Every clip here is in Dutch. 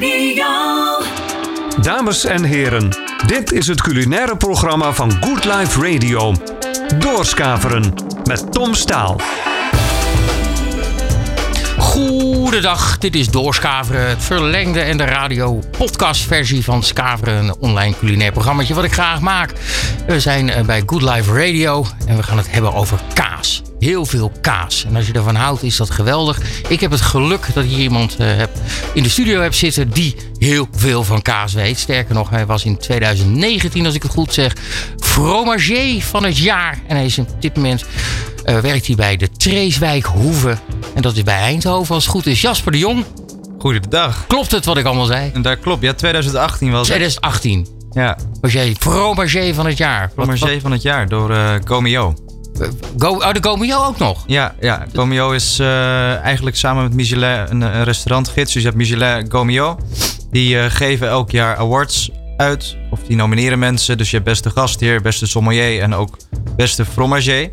Radio. Dames en heren, dit is het culinaire programma van Good Life Radio. Doorskaveren met Tom Staal. Goedendag, dit is Doorskaveren, het verlengde en de radio podcastversie van Skaveren, een online culinair programma wat ik graag maak. We zijn eh, bij Good Life Radio en we gaan het hebben over kaas. Heel veel kaas. En als je ervan houdt, is dat geweldig. Ik heb het geluk dat hier iemand uh, heb, in de studio heb zitten die heel veel van kaas weet. Sterker nog, hij was in 2019, als ik het goed zeg, fromager van het jaar. En hij is op dit moment uh, werkt hij bij de Treeswijk Hoeve. En dat is bij Eindhoven als het goed is. Jasper de Jong. Goedendag. Klopt het wat ik allemaal zei? En daar klopt. Ja, 2018 was 2018. Ja. Was jij fromager van het jaar? Fromager van het jaar door uh, Gomeo. Go, oh, de Gomeo ook nog? Ja, ja. Gomeo is uh, eigenlijk samen met Michelin een, een restaurantgids. Dus je hebt Michelin Gomeo. Die uh, geven elk jaar awards uit. Of die nomineren mensen. Dus je hebt beste gastheer, beste sommelier en ook beste fromager.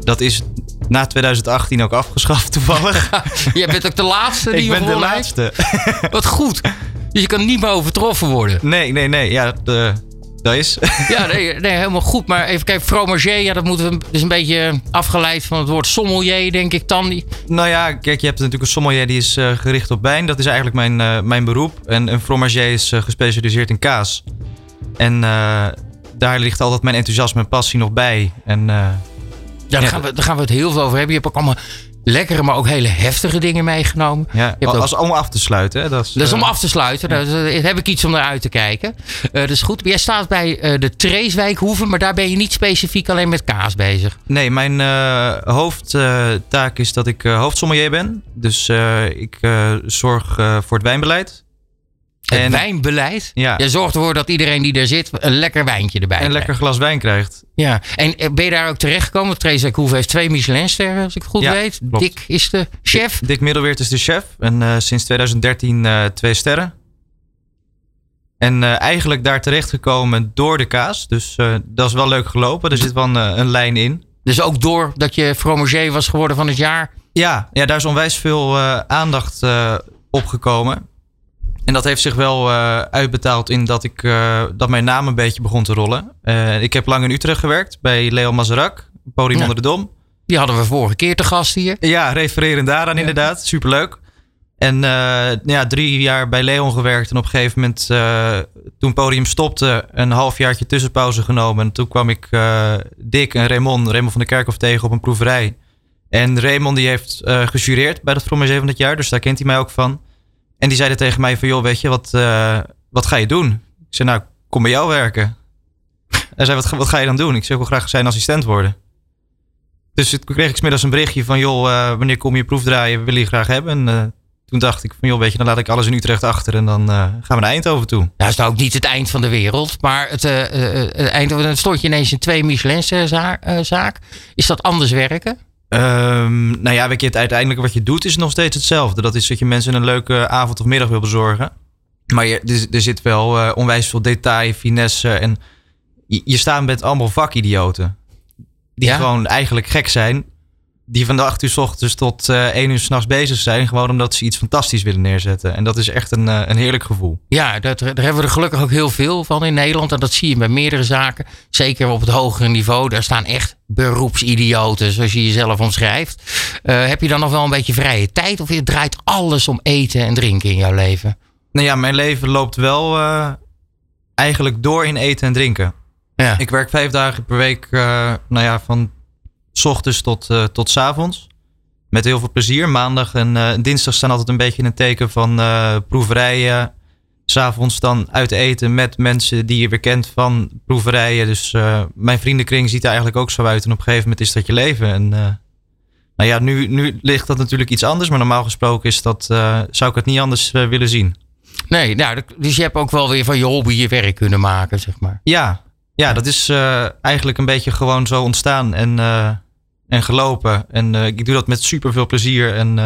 Dat is na 2018 ook afgeschaft toevallig. Jij bent ook de laatste die Ik ben de laatste. Wat goed. Dus je kan niet meer overtroffen worden. Nee, nee, nee. Ja, de, dat is. Ja, nee, nee, helemaal goed. Maar even kijken, fromager, ja, dat moeten we dus een beetje afgeleid van het woord sommelier, denk ik dan. Nou ja, kijk, je hebt natuurlijk een sommelier die is uh, gericht op wijn. Dat is eigenlijk mijn, uh, mijn beroep. En een fromager is uh, gespecialiseerd in kaas. En daar ligt altijd mijn enthousiasme en passie nog bij. En ja, daar, gaan we, daar gaan we het heel veel over hebben. Je hebt ook allemaal lekkere, maar ook hele heftige dingen meegenomen. Ja, je hebt als, ook... om af te sluiten. Hè? Dat, is, dat is om af te sluiten. Ja. Daar heb ik iets om naar uit te kijken. Uh, dat is goed. Jij staat bij uh, de Treeswijkhoeve, maar daar ben je niet specifiek alleen met kaas bezig. Nee, mijn uh, hoofdtaak is dat ik hoofdsommelier ben. Dus ik zorg voor het wijnbeleid. Het en, wijnbeleid? Ja. Je zorgt ervoor dat iedereen die er zit een lekker wijntje erbij Een lekker glas wijn krijgt. Ja, en ben je daar ook terechtgekomen? Treeswijk Hoeve heeft twee Michelinsterren, als ik het goed ja, weet. Klopt. Dick is de chef. Dick, Dick Middelweert is de chef. En uh, sinds 2013 uh, twee sterren. En uh, eigenlijk daar terechtgekomen door de kaas. Dus dat is wel leuk gelopen. Er zit wel een, een lijn in. Dus ook doordat je fromager was geworden van het jaar? Ja, ja daar is onwijs veel aandacht opgekomen. En dat heeft zich wel uh, uitbetaald in dat, ik, uh, dat mijn naam een beetje begon te rollen. Uh, ik heb lang in Utrecht gewerkt bij Leo Mazarak, podium ja. onder de Dom. Die hadden we vorige keer te gast hier. Ja, refereren daaraan ja. inderdaad. Superleuk. En ja, drie jaar bij Leon gewerkt. En op een gegeven moment, toen podium stopte, een halfjaartje tussenpauze genomen. En toen kwam ik Dick en Raymond, Raymond van der Kerkhof tegen op een proeverij. En Raymond die heeft gejureerd bij dat Fromager van het jaar. Dus daar kent hij mij ook van. En die zeiden tegen mij van, joh, weet je, wat, uh, wat ga je doen? Ik zei, nou, kom bij jou werken. Hij zei, wat, wat ga je dan doen? Ik zei, ik wil graag zijn assistent worden. Dus toen kreeg ik smiddags een berichtje van, joh, uh, wanneer kom je proefdraaien? We willen je graag hebben. En uh, toen dacht ik van, joh, weet je, dan laat ik alles in Utrecht achter en dan gaan we naar Eindhoven toe. Nou, is nou ook niet het eind van de wereld, maar het, het Eindhoven, dan stond je ineens in twee Michelin-zaak. Is dat anders werken? Um, nou ja, weet je, het uiteindelijk wat je doet is nog steeds hetzelfde. Dat is dat je mensen een leuke avond of middag wil bezorgen. Maar je, er, er zit wel uh, onwijs veel detail, finesse. En je, je staat met allemaal vakidioten. Die ja? gewoon eigenlijk gek zijn. Die van de 8 uur s ochtends tot uh, 1 uur s'nachts bezig zijn. Gewoon omdat ze iets fantastisch willen neerzetten. En dat is echt een, uh, een heerlijk gevoel. Ja, dat, daar hebben we er gelukkig ook heel veel van in Nederland. En dat zie je bij meerdere zaken. Zeker op het hogere niveau. Daar staan echt beroepsidioten, zoals je jezelf omschrijft. Uh, heb je dan nog wel een beetje vrije tijd? Of je draait alles om eten en drinken in jouw leven? Nou ja, mijn leven loopt wel eigenlijk door in eten en drinken. Ja. Ik werk vijf dagen per week, nou ja, van s ochtends tot, uh, tot s avonds. Met heel veel plezier. Maandag en dinsdag staan altijd een beetje in het teken van proeverijen. S'avonds dan uit eten met mensen die je weer kent van proeverijen. Dus mijn vriendenkring ziet er eigenlijk ook zo uit. En op een gegeven moment is dat je leven. En nou ja, nu, nu ligt dat natuurlijk iets anders. Maar normaal gesproken is dat, zou ik het niet anders willen zien. Nee, nou, dus je hebt ook wel weer van je hobby je werk kunnen maken, zeg maar. Ja, ja dat is eigenlijk een beetje gewoon zo ontstaan en, en gelopen. En ik doe dat met super veel plezier en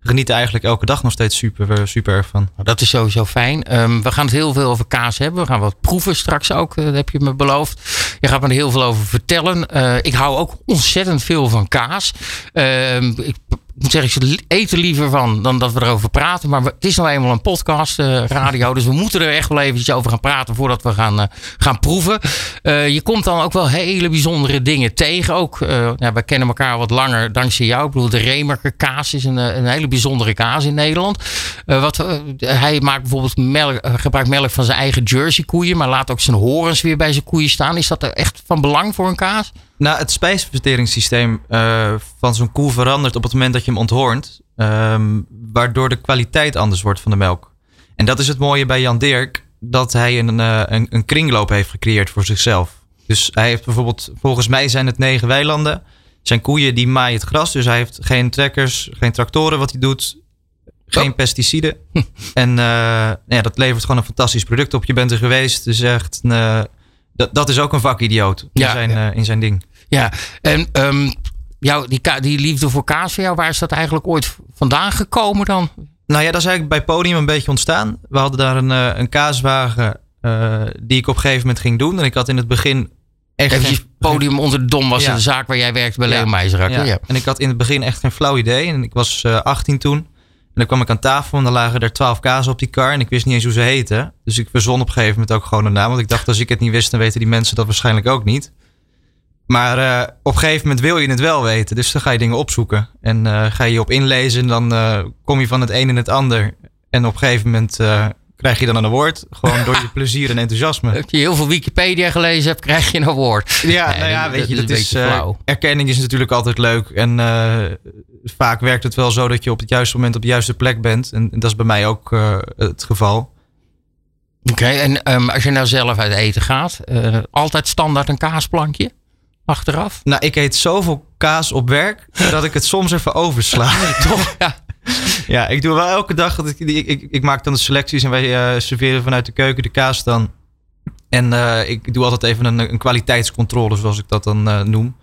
geniet er eigenlijk elke dag nog steeds super, super erg van. Dat is sowieso fijn. Um, we gaan het heel veel over kaas hebben. We gaan wat proeven straks ook, dat heb je me beloofd. Je gaat me er heel veel over vertellen. Uh, ik hou ook ontzettend veel van kaas. Uh, ik moet zeggen, ze eten liever van dan dat we erover praten. Maar het is nou eenmaal een podcast, uh, radio. Dus we moeten er echt wel eventjes over gaan praten voordat we gaan, uh, gaan proeven. Uh, je komt dan ook wel hele bijzondere dingen tegen. Ook, ja, wij kennen elkaar wat langer dankzij jou. Ik bedoel, de Remerker kaas is een, een hele bijzondere kaas in Nederland. wat, hij maakt bijvoorbeeld melk, gebruikt melk van zijn eigen Jersey koeien. Maar laat ook zijn horens weer bij zijn koeien staan. Is dat echt van belang voor een kaas? Nou, het spijsverteringssysteem uh, van zo'n koe verandert op het moment dat je hem onthoornt. Um, waardoor de kwaliteit anders wordt van de melk. En dat is het mooie bij Jan Dirk. Dat hij een, uh, een, een, kringloop heeft gecreëerd voor zichzelf. Dus hij heeft bijvoorbeeld, volgens mij zijn het negen weilanden. Zijn koeien die maaien het gras. Dus hij heeft geen trekkers, geen tractoren wat hij doet. Geen oh. pesticiden. en uh, ja, dat levert gewoon een fantastisch product op. Je bent er geweest. Dus echt, dat, dat is ook een vakidioot in, ja, zijn, ja. in zijn ding. Ja, en um, jou, die, die liefde voor kaas voor jou, waar is dat eigenlijk ooit vandaan gekomen dan? Nou ja, dat is eigenlijk bij Podium een beetje ontstaan. We hadden daar een, eh, een kaaswagen uh, die ik op een gegeven moment ging doen. En ik had in het begin echt... Even Podium onder de dom was ja. de zaak waar jij werkte bij ja. Ja. ja. En ik had in het begin echt geen flauw idee. En ik was uh, 18 toen. En dan kwam ik aan tafel en dan lagen er twaalf kazen op die kar. En ik wist niet eens hoe ze heten. Dus ik verzon op een gegeven moment ook gewoon een naam. Want ik dacht, als ik het niet wist, dan weten die mensen dat waarschijnlijk ook niet. Maar uh, op een gegeven moment wil je het wel weten. Dus dan ga je dingen opzoeken. En uh, ga je je op inlezen. En dan uh, kom je van het een in het ander. En op een gegeven moment krijg je dan een award. Gewoon door je plezier en enthousiasme. Als je heel veel Wikipedia gelezen hebt, krijg je een award. Ja, nou ja, weet je, dat, is, erkenning is natuurlijk altijd leuk. En vaak werkt het wel zo dat je op het juiste moment op de juiste plek bent. En, en dat is bij mij ook het geval. Oké, okay, en um, als je nou zelf uit eten gaat, altijd standaard een kaasplankje? Achteraf? Nou, ik eet zoveel kaas op werk dat ik het soms even oversla. Toch? Ja. ja, ik doe wel elke dag. Dat ik, ik, ik, ik maak dan de selecties en wij uh, serveren vanuit de keuken de kaas dan. En uh, ik doe altijd even een, een, kwaliteitscontrole, zoals ik dat dan uh, noem.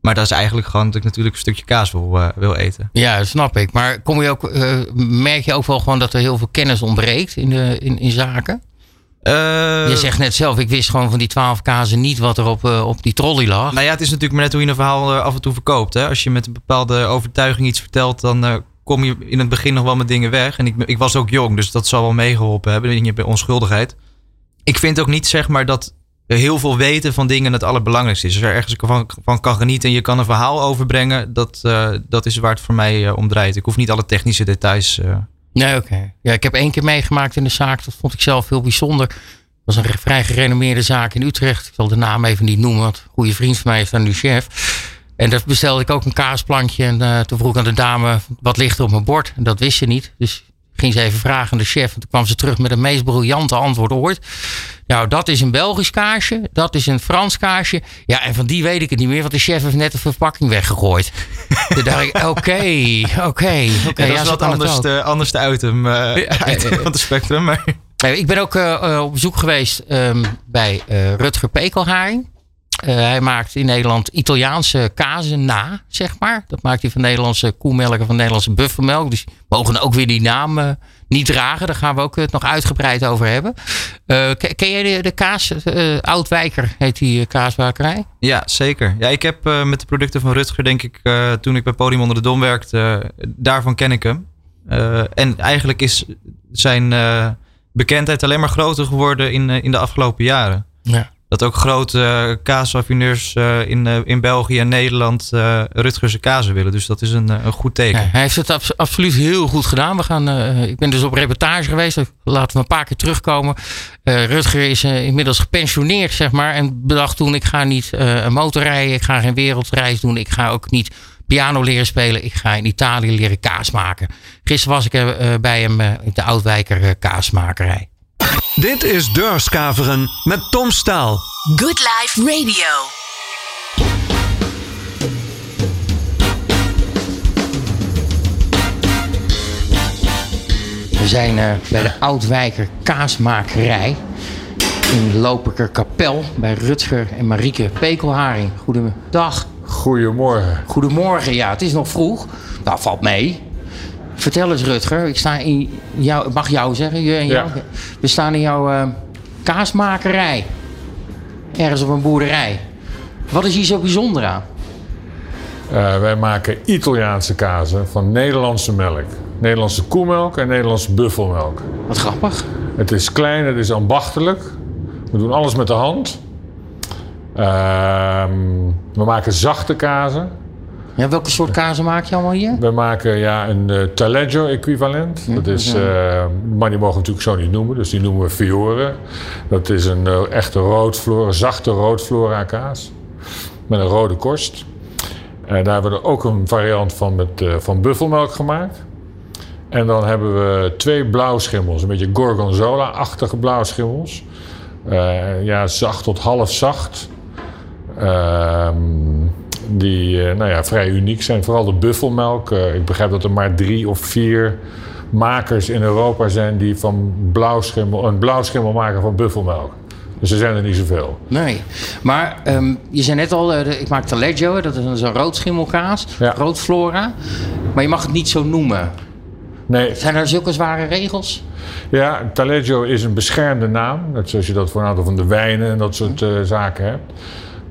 Maar dat is eigenlijk gewoon dat ik natuurlijk een stukje kaas wil, wil eten. Ja, snap ik. Maar kom je ook, merk je ook wel gewoon dat er heel veel kennis ontbreekt in, de, in, in zaken? Uh, je zegt net zelf, ik wist gewoon van die twaalf kazen niet wat er op, uh, op die trolley lag. Nou ja, het is natuurlijk maar net hoe je een verhaal uh, af en toe verkoopt. Hè? Als je met een bepaalde overtuiging iets vertelt, dan kom je in het begin nog wel met dingen weg. En ik, ik was ook jong, dus dat zal wel meegeholpen hebben. Je bij onschuldigheid. Ik vind ook niet zeg maar dat heel veel weten van dingen het allerbelangrijkste is. Als er ergens van, van kan genieten en je kan een verhaal overbrengen, dat, dat is waar het voor mij om draait. Ik hoef niet alle technische details Nee, oké. Ja, ik heb één keer meegemaakt in de zaak. Dat vond ik zelf heel bijzonder. Het was een vrij gerenommeerde zaak in Utrecht. Ik zal de naam even niet noemen, want een goede vriend van mij is daar nu chef. En daar bestelde ik ook een kaasplankje. En uh, toen vroeg ik aan de dame, wat ligt er op mijn bord? En dat wist ze niet. Dus ging ze even vragen aan de chef. En toen kwam ze terug met het meest briljante antwoord ooit. Nou, dat is een Belgisch kaasje. Dat is een Frans kaasje. Ja, en van die weet ik het niet meer. Want de chef heeft net de verpakking weggegooid. Toen dacht ik, oké, oké. oké. dat is wat anders de, anders de item, uh, item van het spectrum. Maar. Ik ben ook uh, op bezoek geweest um, bij Rutger Pekelharing. Uh, hij maakt in Nederland Italiaanse kazen na, zeg maar. Dat maakt hij van Nederlandse koemelk en van Nederlandse buffelmelk. Dus mogen ook weer die naam uh, niet dragen. Daar gaan we ook het nog uitgebreid over hebben. Uh, ken jij de, de kaas? Oudwijker heet die kaasbakerij? Ja, zeker. Ja, ik heb met de producten van Rutger, denk ik, toen ik bij Podium onder de Dom werkte, daarvan ken ik hem. en eigenlijk is zijn bekendheid alleen maar groter geworden in, in de afgelopen jaren. Ja dat ook grote uh, kaasraffineurs uh, in, uh, in België en Nederland Rutgerse kazen willen. Dus dat is een, een goed teken. Hij heeft het absoluut heel goed gedaan. We gaan, ik ben dus op reportage geweest. Laten we een paar keer terugkomen. Rutger is inmiddels gepensioneerd, zeg maar. En bedacht toen, ik ga niet een motor rijden. Ik ga geen wereldreis doen. Ik ga ook niet piano leren spelen. Ik ga in Italië leren kaas maken. Gisteren was ik bij hem in de Oudwijker kaasmakerij. Dit is Deurskaveren met Tom Staal. Good Life Radio. We zijn uh, bij de Oudwijker Kaasmakerij in Loperker Kapel bij Rutger en Marieke Pekelharing. Goedendag. Goedemorgen. Goedemorgen, ja, het is nog vroeg. Nou, valt mee. Vertel eens Rutger, ik sta in jou, mag jou zeggen, je en jou. We staan in jouw uh, kaasmakerij. Ergens op een boerderij. Wat is hier zo bijzonder aan? Eh, wij maken Italiaanse kazen van Nederlandse melk. Nederlandse koemelk en Nederlandse buffelmelk. Wat grappig. Het is klein, het is ambachtelijk. We doen alles met de hand. Ehm, we maken zachte kazen. Ja, welke soort kazen maak je allemaal hier? We maken ja, een uh, Taleggio-equivalent. Dat is, uh, maar die mogen we natuurlijk zo niet noemen, dus die noemen we Fiore. Dat is een uh, echte roodflora, zachte roodflora kaas. Met een rode korst. daar hebben we er ook een variant van met van buffelmelk gemaakt. En dan hebben we twee blauwschimmels, een beetje gorgonzola-achtige blauwschimmels. ja, zacht tot half zacht. Ehm die uh, nou ja, vrij uniek zijn. Vooral de buffelmelk. Uh, ik begrijp dat er maar drie of vier makers in Europa zijn die van blauwschimmel, een blauwschimmel maken van buffelmelk. Dus er zijn er niet zoveel. Nee, maar um, je zei net al, uh, ik maak Taleggio, dat is een roodschimmelkaas, ja. roodflora. Maar je mag het niet zo noemen. Nee. Zijn er zulke zware regels? Ja, Taleggio is een beschermde naam. Net zoals je dat voor een aantal van de wijnen en dat soort uh, zaken hebt.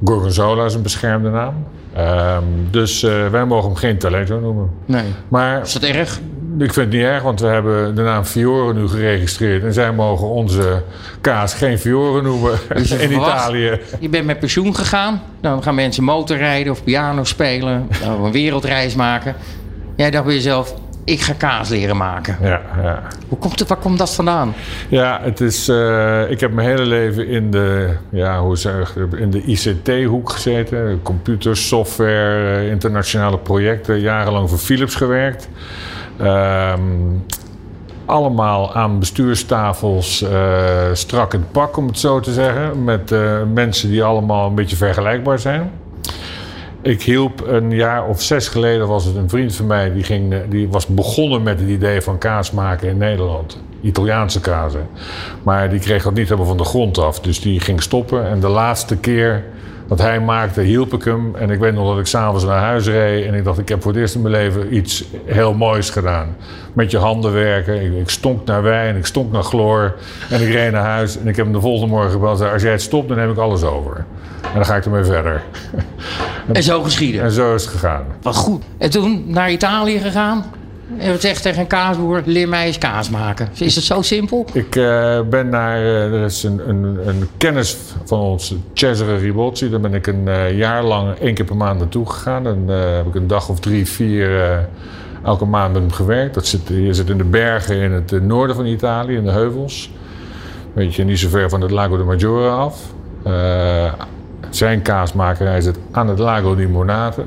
Gorgonzola is een beschermde naam. Um, dus uh, wij mogen hem geen Talento noemen. Nee. Maar, is dat erg? Ik vind het niet erg, want we hebben de naam Fiore nu geregistreerd. En zij mogen onze kaas geen Fiore noemen dus in verwacht, Italië. Je bent met pensioen gegaan. Dan gaan mensen motorrijden of piano spelen. Of een wereldreis maken. Jij dacht bij jezelf, ik ga kaas leren maken. Ja, ja. Hoe komt het, waar komt dat vandaan? Ja, het is, uh, ik heb mijn hele leven in de, ja, hoe zeg in de ICT-hoek gezeten. Computers, software, internationale projecten. Jarenlang voor Philips gewerkt. Um, allemaal aan bestuurstafels uh, strak in het pak, om het zo te zeggen. Met uh, mensen die allemaal een beetje vergelijkbaar zijn. Ik hielp een jaar of zes geleden was het een vriend van mij die, ging, die was begonnen met het idee van kaas maken in Nederland. Italiaanse kazen. Maar die kreeg dat niet helemaal van de grond af. Dus die ging stoppen. En de laatste keer dat hij maakte, hielp ik hem. En ik weet nog dat ik s'avonds naar huis reed. En ik dacht, ik heb voor het eerst in mijn leven iets heel moois gedaan. Met je handen werken. Ik, ik stonk naar wijn, ik stonk naar chloor. En ik reed naar huis. En ik heb hem de volgende morgen gebeld. Zei, als jij het stopt, dan neem ik alles over. En dan ga ik ermee verder. En zo geschieden. En zo is het gegaan. Wat goed. En toen naar Italië gegaan. En wat zegt tegen een kaasboer, leer mij eens kaas maken. Is het zo simpel? Ik uh, ben naar, uh, er is een, een, een, kennis van ons, Cesare Ribozzi. Daar ben ik een uh, jaar lang één keer per maand naartoe gegaan. En heb ik een dag of drie, vier elke maand met hem gewerkt. Dat zit, je zit in de bergen in het noorden van Italië, in de heuvels. Weet je, niet zo ver van het Lago de Maggiore af. Zijn kaasmakerij zit aan het Lago di Monate.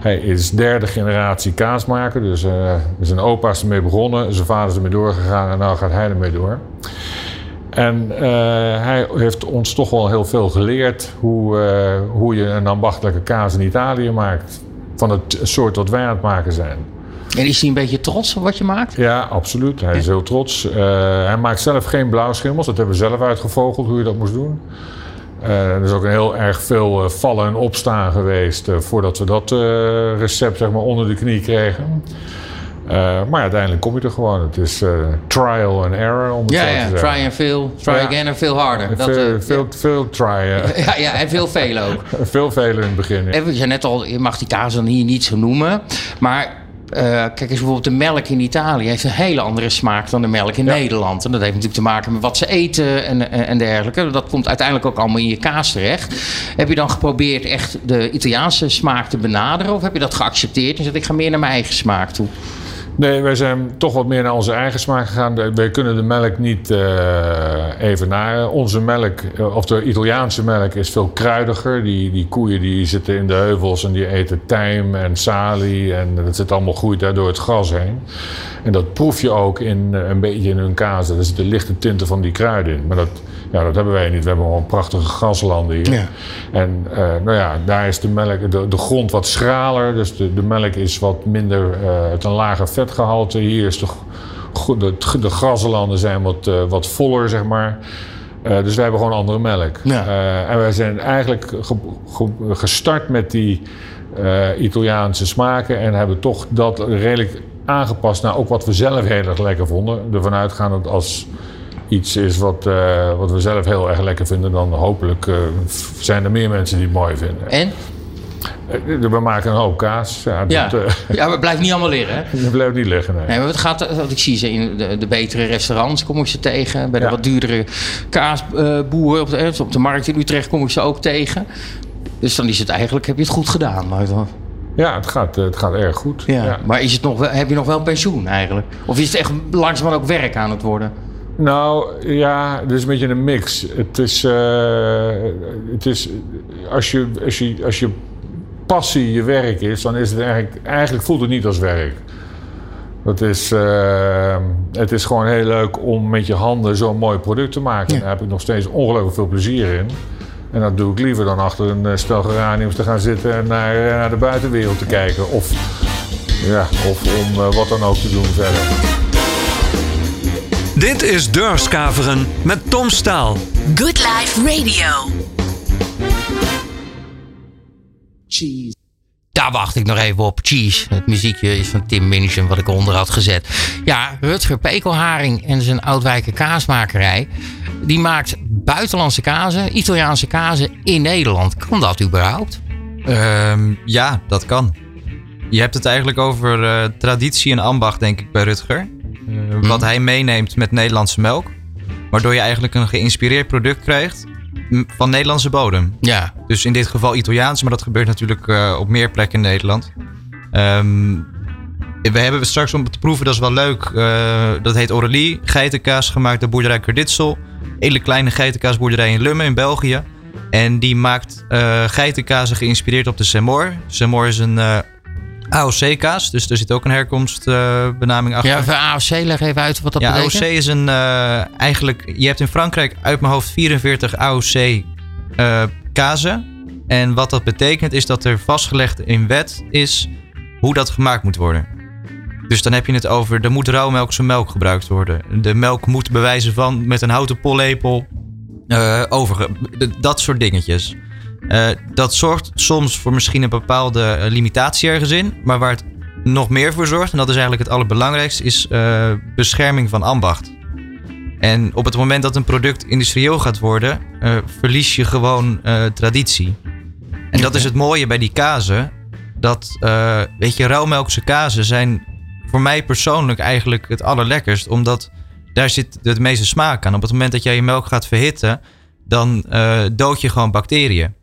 Hij is derde generatie kaasmaker. Dus uh, zijn opa is ermee begonnen, zijn vader is ermee doorgegaan en nu gaat hij ermee door. En uh, hij heeft ons toch wel heel veel geleerd hoe, uh, hoe je een ambachtelijke kaas in Italië maakt. Van het soort wat wij aan het maken zijn. En is hij een beetje trots op wat je maakt? Ja, absoluut. Hij is heel trots. Uh, hij maakt zelf geen blauwschimmels. Dat hebben we zelf uitgevogeld hoe je dat moest doen. Uh, er is ook heel erg veel uh, vallen en opstaan geweest uh, voordat we dat recept zeg maar, onder de knie kregen. maar uiteindelijk kom je er gewoon. Het is trial and error. Om het ja, zo ja. te zeggen. try and fail, try ja. again en veel harder. Dat, veel, veel, veel try. ja, ja, en veel veel ook. veel veel in het begin. Ja. En net al, je mag die kaas dan hier niet zo noemen. Maar uh, kijk eens bijvoorbeeld de melk in Italië heeft een hele andere smaak dan de melk in ja. Nederland. En dat heeft natuurlijk te maken met wat ze eten en, en, en, dergelijke. Dat komt uiteindelijk ook allemaal in je kaas terecht. Heb je dan geprobeerd echt de Italiaanse smaak te benaderen? Of heb je dat geaccepteerd en zeg ik ga meer naar mijn eigen smaak toe? Nee, wij zijn toch wat meer naar onze eigen smaak gegaan. Wij kunnen de melk niet uh, evenaren. Onze melk, of de Italiaanse melk, is veel kruidiger. Die, die koeien die zitten in de heuvels en die eten tijm en salie. En dat zit allemaal groeit daar door het gras heen. En dat proef je ook in, een beetje in hun kaas. Er zitten lichte tinten van die kruiden in. Maar dat, ja, dat hebben wij niet. We hebben gewoon prachtige graslanden hier. Ja. En uh, nou ja, daar is de melk, de, de grond wat schraler. Dus de, de melk is wat minder, uh, het een lager vetgehalte. Hier is de, de, de graslanden zijn wat, uh, wat voller, zeg maar. Uh, dus wij hebben gewoon andere melk. Ja. Uh, en wij zijn eigenlijk ge, ge, gestart met die uh, Italiaanse smaken en hebben toch dat redelijk aangepast naar ook wat we zelf heel erg lekker vonden. Ervan uitgaan dat als iets is wat, uh, wat we zelf heel erg lekker vinden, dan hopelijk uh, zijn er meer mensen die het mooi vinden. En? Eh, We maken een hoop kaas. Ja, Ja, dat, eh, ja maar het blijft niet allemaal liggen. Hè? dat blijft niet liggen. Nee. Nee, maar het gaat, want ik zie ze in de, de betere restaurants, kom ik ze tegen. Bij de Ja. wat duurdere kaasboeren op de, eh, op de markt in Utrecht kom ik ze ook tegen. Dus dan is het eigenlijk, heb je het goed gedaan. Maar, dan- Ja, het gaat, eh, het gaat erg goed. ja. Ja. maar is het nog heb je nog wel pensioen eigenlijk? Of is het echt langzamerhand ook werk aan het worden? Nou ja, het is een beetje een mix. Het is, eh, het is als, je, als, je, als je passie je werk is, dan is het eigenlijk, eigenlijk voelt het niet als werk. Het is, eh, het is gewoon heel leuk om met je handen zo'n mooi product te maken. Ja. Daar heb ik nog steeds ongelooflijk veel plezier in. En dat doe ik liever dan achter een eh, stel geraniums te gaan zitten en naar, naar de buitenwereld te kijken. Of, ja, of om wat dan ook te doen verder. Dit is Deurskaveren met Tom Staal. Good Life Radio. Daar wacht ik nog even op. Cheese. Het muziekje is van Tim Minchin wat ik eronder had gezet. Ja, Rutger Pekelharing en zijn Oudwijker kaasmakerij. Die maakt buitenlandse kazen, Italiaanse kazen in Nederland. Kan dat überhaupt? Ehm, ja, dat kan. Je hebt het eigenlijk over eh, traditie en ambacht, denk ik, bij Rutger. Eh, Wat hij meeneemt met Nederlandse melk. Waardoor je eigenlijk een geïnspireerd product krijgt van Nederlandse bodem. Ja, Dus in dit geval Italiaans, maar dat gebeurt natuurlijk eh, op meer plekken in Nederland. Ehm, we hebben straks om te proeven, dat is wel leuk. eh, dat heet Aurelie, geitenkaas gemaakt door boerderij Kerditsel. Hele kleine geitenkaasboerderij in Lummen in België. En die maakt eh geitenkazen geïnspireerd op de Semor. Semor is een eh, AOC-kaas, dus er zit ook een herkomstbenaming achter. ja even AOC, leg even uit wat dat Ja, betekent. AOC is een eh, eigenlijk. Je hebt in Frankrijk uit mijn hoofd 44 AOC eh kazen. En wat dat betekent is dat er vastgelegd in wet is hoe dat gemaakt moet worden. Dus dan heb je het over, er moet rauwmelkse melk gebruikt worden. De melk moet bewijzen van met een houten pollepel eh overge... d- Dat soort dingetjes. Eh, dat zorgt soms voor misschien een bepaalde eh, limitatie ergens in. Maar waar het nog meer voor zorgt, en dat is eigenlijk het allerbelangrijkste, is eh, bescherming van ambacht. En op het moment dat een product industrieel gaat worden, verlies je gewoon traditie. En dat is het mooie bij die kazen. Dat, weet je, rauwmelkse kazen zijn voor mij persoonlijk eigenlijk het allerlekkerst. Omdat daar zit de meeste smaak aan. Op het moment dat jij je melk gaat verhitten, dan dood je gewoon bacteriën.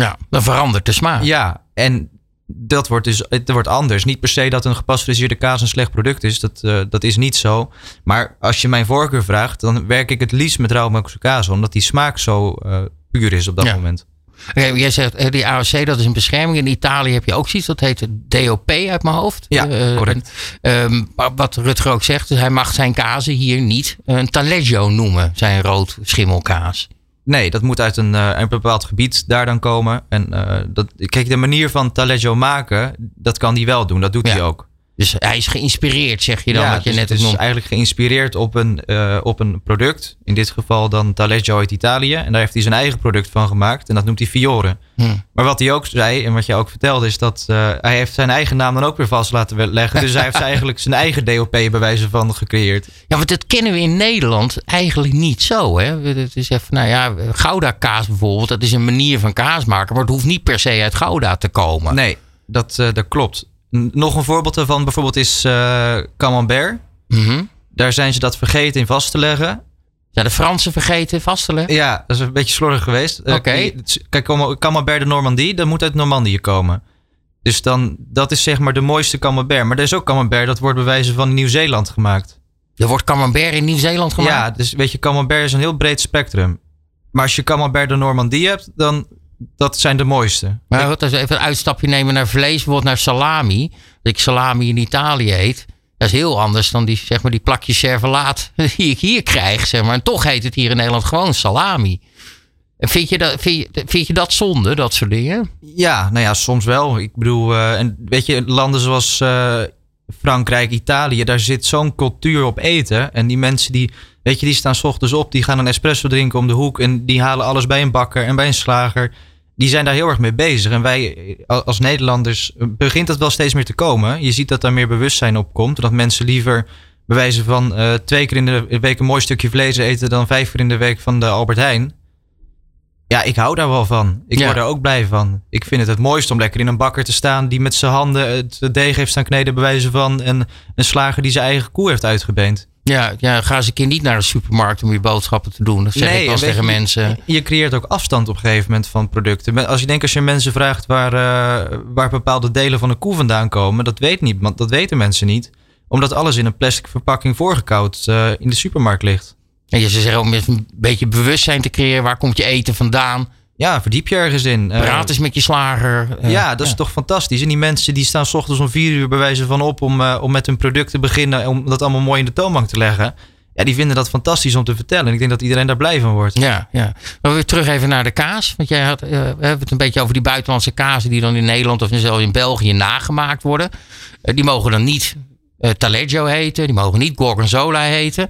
Ja, dan verandert de smaak. Ja, en dat wordt dus het wordt anders. Niet per se dat een gepasteuriseerde kaas een slecht product is. Dat, eh, dat is niet zo. Maar als je mijn voorkeur vraagt, dan werk ik het liefst met rauwmelkse kaas. Omdat die smaak zo eh, puur is op dat Ja. moment. Jij zegt eh, die AOC dat is een bescherming. In Italië heb je ook zoiets, dat heet DOP uit mijn hoofd. Ja, Eh, correct. ehm, wat Rutger ook zegt, dus hij mag zijn kazen hier niet een taleggio noemen. Zijn rood schimmelkaas. Nee, dat moet uit een, eh, een bepaald gebied daar dan komen. En eh, dat, kijk, de manier van taleggio maken, dat kan die wel doen. Dat doet Ja. hij ook. Dus hij is geïnspireerd, zeg je dan, ja, wat je dus net het is eigenlijk geïnspireerd op een, eh, op een product. In dit geval dan Taleggio uit Italië. En daar heeft hij zijn eigen product van gemaakt. En dat noemt hij Fiore. Hm. Maar wat hij ook zei en wat je ook vertelde is dat eh, hij heeft zijn eigen naam dan ook weer vast laten we- leggen. Dus hij heeft eigenlijk zijn eigen DOP bij wijze van gecreëerd. Ja, want dat kennen we in Nederland eigenlijk niet zo. Hè? Het is even, nou ja, Gouda kaas bijvoorbeeld, dat is een manier van kaas maken, maar het hoeft niet per se uit Gouda te komen. Nee, dat, eh, dat klopt. Nog een voorbeeld daarvan bijvoorbeeld is eh Camembert. Mhm. Daar zijn ze dat vergeten in vast te leggen. Ja, de Fransen vergeten vast te leggen. Ja, dat is een beetje slordig geweest. Eh, Oké. Kijk, Cam- Camembert de Normandie, dat moet uit Normandië komen. Dus dan, dat is zeg maar de mooiste Camembert. Maar er is ook Camembert, dat wordt bij wijze van Nieuw-Zeeland gemaakt. Er wordt camembert in Nieuw-Zeeland gemaakt. Ja, dus weet je, Camembert is een heel breed spectrum. Maar als je Camembert de Normandie hebt, dan dat zijn de mooiste. Maar goed, als we even een uitstapje nemen naar vlees, bijvoorbeeld naar salami. Dat ik salami in Italië eet. Dat is heel anders dan die, zeg maar, die plakjes servelaat die ik hier krijg. Zeg maar. En toch heet het hier in Nederland gewoon salami. En Vind je, dat, vind, je, vind je dat zonde, dat soort dingen? Ja, nou ja, soms wel. Ik bedoel, eh, en weet je, landen zoals eh, Frankrijk, Italië, daar zit zo'n cultuur op eten. En die mensen die, weet je, die staan 's ochtends op, die gaan een espresso drinken om de hoek en die halen alles bij een bakker en bij een slager. Die zijn daar heel erg mee bezig. En wij eh, als Nederlanders eh, begint dat wel steeds meer te komen. Je ziet dat daar meer bewustzijn op komt. Dat mensen liever bij wijze van eh, twee keer in de week een mooi stukje vlees eten dan vijf keer in de week van de Albert Heijn. Ja, ik hou daar wel van. Ik Ja. word er ook blij van. Ik vind het het mooiste om lekker in een bakker te staan die met zijn handen het deeg heeft staan kneden bij wijze van. En een slager die zijn eigen koe heeft uitgebeend. Ja, ja, ga eens een keer niet naar de supermarkt om je boodschappen te doen. Dat zeg ik wel tegen je, mensen. Je creëert ook afstand op een gegeven moment van producten. Als je denkt als je mensen vraagt waar, eh, waar bepaalde delen van een koe vandaan komen, dat weet niemand. Dat weten mensen niet. Omdat alles in een plastic verpakking voorgekoud eh, in de supermarkt ligt. En je zou zeggen om een beetje bewustzijn te creëren. Waar komt je eten vandaan? Ja, verdiep je ergens in. Eh, Praat eens met je slager. Ja, dat is toch fantastisch. En die mensen die staan s ochtends om vier uur bij wijze van op om, eh, om met hun product te beginnen. Om dat allemaal mooi in de toonbank te leggen. Ja, die vinden dat fantastisch om te vertellen. En ik denk dat iedereen daar blij van wordt. Ja, ja. Maar weer terug even naar de kaas. Want jij had, eh, we hebben het een beetje over die buitenlandse kazen die dan in Nederland of zelfs in België nagemaakt worden. Die mogen dan niet Taleggio heten, die mogen niet Gorgonzola heten.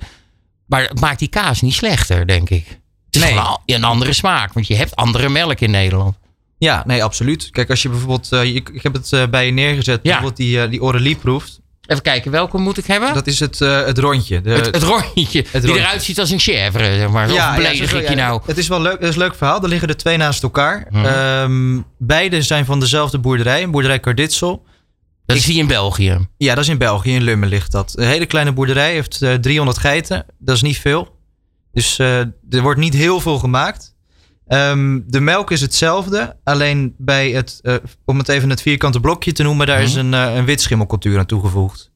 Maar het maakt die kaas niet slechter, denk ik. Het is Nee. gewoon een andere smaak, want je hebt andere melk in Nederland. Ja, nee, absoluut. Kijk, als je bijvoorbeeld, eh, ik heb het eh, bij je neergezet, bijvoorbeeld die, eh, die Aurelie proeft. Even kijken, welke moet ik hebben? Dat is het, het rondje. De, het, het rondje, die rondje. eruit ziet als een chèvre, zeg maar. Ja, of beledig zo- ik je nou? Het is wel leuk, het is een leuk verhaal. Er liggen er twee naast elkaar. Ehm, beide zijn van dezelfde boerderij, een boerderij Carditsel. Dat is die in België. Ja, dat is in België, in Lummen ligt dat. Een hele kleine boerderij, heeft eh, 300 geiten. Dat is niet veel. Dus eh, er wordt niet heel veel gemaakt. Ehm, de melk is hetzelfde, alleen bij het, eh, om het even het vierkante blokje te noemen, daar is een, eh, een witschimmelcultuur aan toegevoegd.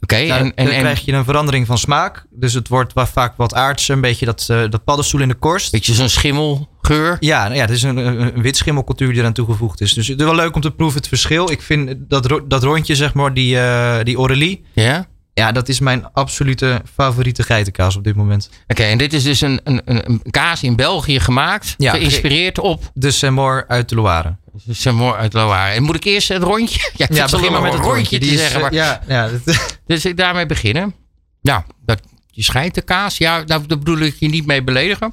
Oké, Daar, en, en, dan krijg je een verandering van smaak. Dus het wordt vaak wat aardser, een beetje dat, dat paddenstoel in de korst. beetje zo'n schimmelgeur. Ja, nou ja, het is een, een, een witschimmelcultuur die eraan toegevoegd is. Dus het is wel leuk om te proeven het verschil. Ik vind dat, ro- dat rondje, zeg maar, die, eh die Aurelie. Ja? Ja, dat is mijn absolute favoriete geitenkaas op dit moment. Oké, en dit is dus een, een, een, kaas in België gemaakt. Ja, geïnspireerd op De Saint-Maur uit de Loire. Samoa uit Loire. En moet ik eerst het rondje? Ja, ik ja, alleen maar met het rondje te is, zeggen. eh, Maar, ja, ja, dat- Dus ik daarmee beginnen. Nou, dat, je schijnt de kaas. Ja, daar bedoel ik je niet mee beledigen.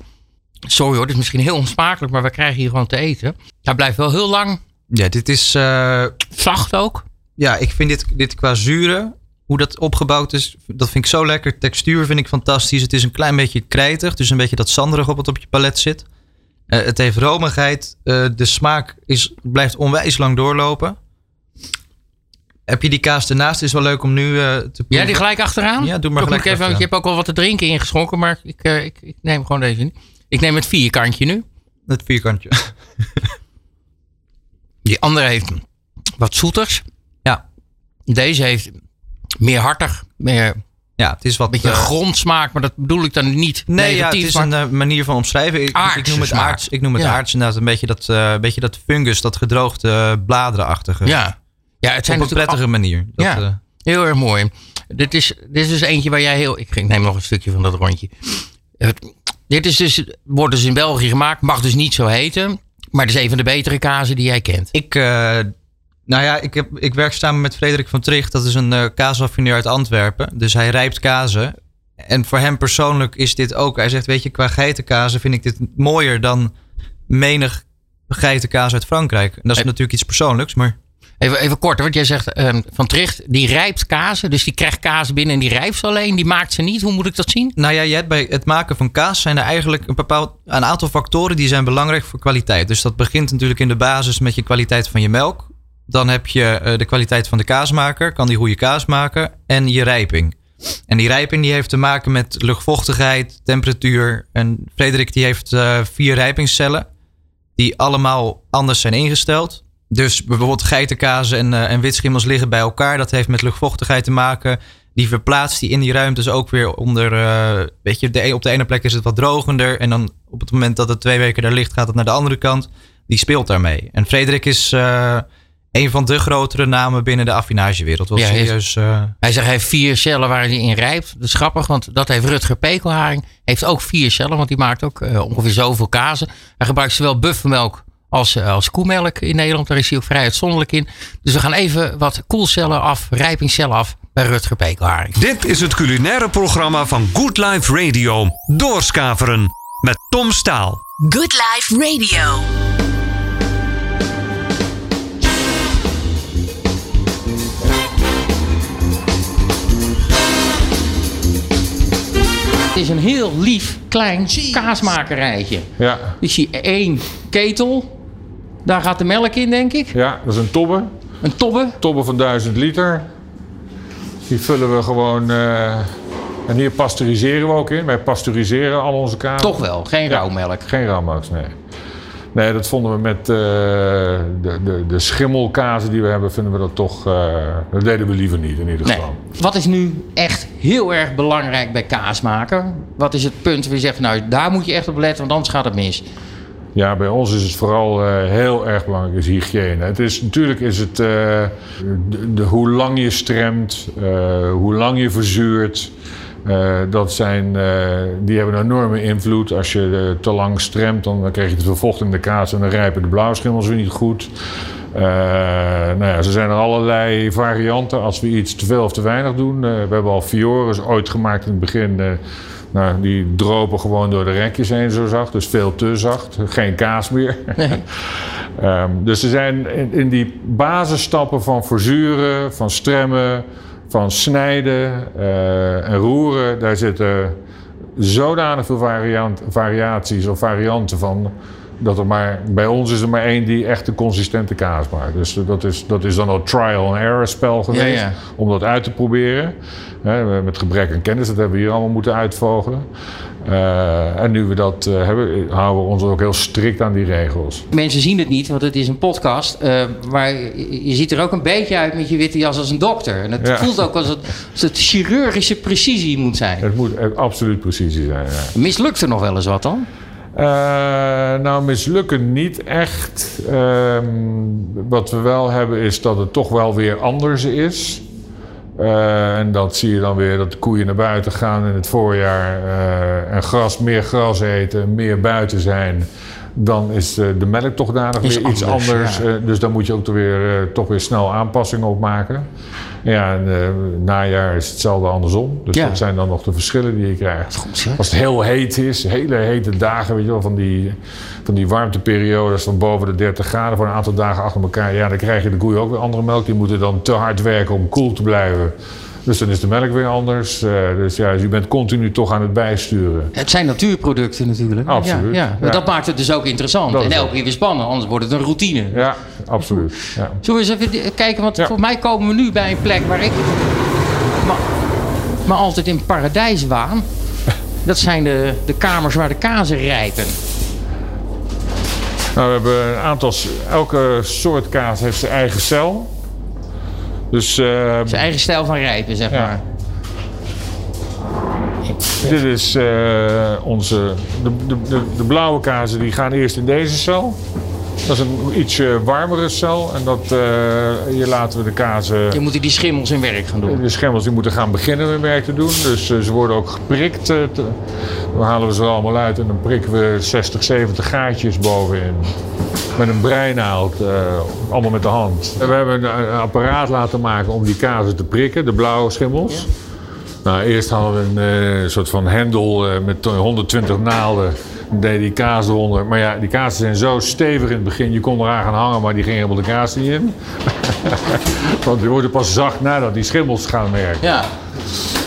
Sorry hoor, dit is misschien heel onsmakelijk, maar we krijgen hier gewoon te eten. Hij blijft wel heel lang ja, dit is... eh, zacht ook. ja, ik vind dit, dit qua zuren, hoe dat opgebouwd is, dat vind ik zo lekker. Textuur vind ik fantastisch. Het is een klein beetje krijtig, dus een beetje dat zanderig op wat op je palet zit. Eh, het heeft romigheid. Eh, de smaak is, blijft onwijs lang doorlopen. Heb je die kaas ernaast? Is wel leuk om nu eh, te proeven. Ja, die gelijk achteraan? Ja, doe maar Toch gelijk ik even, achteraan. je hebt ook al wat te drinken ingeschonken, maar ik, ik, ik neem gewoon deze niet. Ik neem het vierkantje nu. Het vierkantje. Die andere heeft wat zoeters. Ja. Deze heeft meer hartig, meer Ja, het is wat... beetje eh, grondsmaak, maar dat bedoel ik dan niet Nee, ja, het is maar- een eh, manier van omschrijven. Ik, ik noem het aards. Ik noem het Ja. aards inderdaad. Een beetje dat, eh, beetje dat fungus, dat gedroogde bladerenachtige. ja. ja, het zijn Op een prettige manier. Dat, Ja. Heel erg mooi. Dit is, dit is dus eentje waar jij heel... Ik neem nog een stukje van dat rondje. Dit is dus, wordt dus in België gemaakt. Mag dus niet zo heten. Maar het is een van de betere kazen die jij kent. Ik, nou ja, ik, heb, ik werk samen met Frederik van Tricht. Dat is een eh kaasraffineur uit Antwerpen. Dus hij rijpt kazen. En voor hem persoonlijk is dit ook. Hij zegt, weet je, qua geitenkazen vind ik dit mooier dan menig geitenkaas uit Frankrijk. En dat is natuurlijk iets persoonlijks, maar... Even, even kort, want jij zegt ehm, Van Tricht, die rijpt kazen. Dus die krijgt kazen binnen en die rijpt ze alleen. Die maakt ze niet. Hoe moet ik dat zien? Nou ja, je hebt bij het maken van kaas zijn er eigenlijk een bepaald een aantal factoren die zijn belangrijk voor kwaliteit. Dus dat begint natuurlijk in de basis met je kwaliteit van je melk. Dan heb je eh, de kwaliteit van de kaasmaker, kan die goede kaas maken en je rijping. En die rijping die heeft te maken met luchtvochtigheid, temperatuur. En Frederik die heeft eh, vier rijpingscellen die allemaal anders zijn ingesteld. Dus bijvoorbeeld geitenkazen en, eh, en witschimmels liggen bij elkaar. Dat heeft met luchtvochtigheid te maken. Die verplaatst die in die ruimtes ook weer onder. weet je, de, op de ene plek is het wat drogender. En dan op het moment dat het twee weken daar ligt, gaat het naar de andere kant. Die speelt daarmee. En Frederik is een van de grotere namen binnen de affinagewereld. Wel Ja, eh, Hij zegt hij heeft vier cellen waar hij in rijpt. Dat is grappig, want dat heeft Rutger Pekelharing. Heeft ook vier cellen, want die maakt ook eh, ongeveer zoveel kazen. Hij gebruikt zowel buffelmelk als, eh, als koemelk in Nederland. Daar is hij ook vrij uitzonderlijk in. Dus we gaan even wat koelcellen af, rijpingscellen af bij Rutger Pekelharing. Dit is het culinaire programma van Good Life Radio. Doorskaveren met Tom Staal. Good Life Radio. Het is een heel lief, klein kaasmakerijtje. Ja, Ik zie één ketel. Daar gaat de melk in, denk ik. ja, dat is een tobbe. Een tobbe. Tobbe van 1000 liter. Die vullen we gewoon. eh, en hier pasteuriseren we ook in. Wij pasteuriseren al onze kaas. Toch wel, geen Ja. rauwmelk. Geen rauwmelk, nee. Nee, dat vonden we met eh, de, de, de schimmelkazen die we hebben, vinden we dat toch. eh, dat deden we liever niet in ieder Nee. geval. Wat is nu echt heel erg belangrijk bij kaas maken? Wat is het punt waar je zegt, nou daar moet je echt op letten, want anders gaat het mis. Ja, bij ons is het vooral eh, heel erg belangrijk, is hygiëne. Het is, natuurlijk is het eh, de, hoe lang je stremt, eh, hoe lang je verzuurt. Eh, dat zijn, eh, die hebben een enorme invloed. Als je eh, te lang stremt, dan krijg je te veel vocht in de kaas en dan rijpen de blauwschimmels weer niet goed. Nou ja, er zijn er allerlei varianten als we iets te veel of te weinig doen. We hebben al Fiores ooit gemaakt in het begin. nou, die dropen gewoon door de rekjes heen zo zacht. Dus veel te zacht. Geen kaas meer. Ehm, dus er zijn in, in die basisstappen van verzuren, van stremmen, van snijden eh, en roeren... daar zitten zodanig veel variant, variaties of varianten van... dat er maar, bij ons is er maar één die echt een consistente kaas maakt. Dus dat is, dat is dan al trial and error spel geweest ja. om dat uit te proberen. Met gebrek aan kennis, dat hebben we hier allemaal moeten uitvogelen. Eh, en nu we dat eh, hebben, houden we ons ook heel strikt aan die regels. Mensen zien het niet, want het is een podcast. eh, maar je ziet er ook een beetje uit met je witte jas als een dokter. En het Ja. voelt ook als het, als het chirurgische precisie moet zijn. Het moet absoluut precisie zijn. Ja. Mislukt er nog wel eens wat dan? Nou, mislukken niet echt. Ehm, wat we wel hebben is dat het toch wel weer anders is. Eh, en dat zie je dan weer dat de koeien naar buiten gaan in het voorjaar eh, en gras, meer gras eten, meer buiten zijn. Dan is eh, de melk toch Is weer iets anders, ja. Eh, dus daar moet je ook weer, eh, toch weer snel aanpassingen op maken. Ja, en eh, najaar is hetzelfde andersom. Dus Ja. dat zijn dan nog de verschillen die je krijgt. Goed. Als het heel heet is, hele hete dagen, weet je wel, van die, van die warmteperiodes van boven de 30 graden voor een aantal dagen achter elkaar. Ja, dan krijg je de koeien ook weer andere melk. Die moeten dan te hard werken om koel te blijven. Dus dan is de melk weer anders. Eh, dus ja, je bent continu toch aan het bijsturen. Het zijn natuurproducten natuurlijk. Absoluut, Ja. Maar dat maakt het dus ook interessant. Dat en elke keer weer spannend, anders wordt het een routine. Ja, absoluut. Ja. Zullen we eens even kijken? Want voor mij komen we nu bij een plek waar ik me altijd in paradijs waan. Dat zijn de, de kamers waar de kazen rijpen. Nou, we hebben een aantal, elke soort kaas heeft zijn eigen cel. Dus eh, Zijn eigen stijl van rijpen, zeg Ja. maar. Dit is eh, onze. De, de, de, de blauwe kazen die gaan eerst in deze cel. Dat is een ietsje warmere cel. En dat, eh, hier laten we de kazen. Je moet die schimmels in werk gaan doen. De schimmels die moeten gaan beginnen hun werk te doen. Dus eh, ze worden ook geprikt. te- dan halen we ze er allemaal uit en dan prikken we 60, 70 gaatjes bovenin. Met een breinaald, eh, allemaal met de hand. We hebben een, een apparaat laten maken om die kazen te prikken, de blauwe schimmels. Nou, eerst hadden we een eh, soort van hendel eh, met 120 naalden. Dan deed die kaas eronder. Maar ja, die kazen zijn zo stevig in het begin. Je kon eraan gaan hangen, maar die gingen helemaal de kaas niet in. Want die worden pas zacht nadat die schimmels gaan werken. Ja.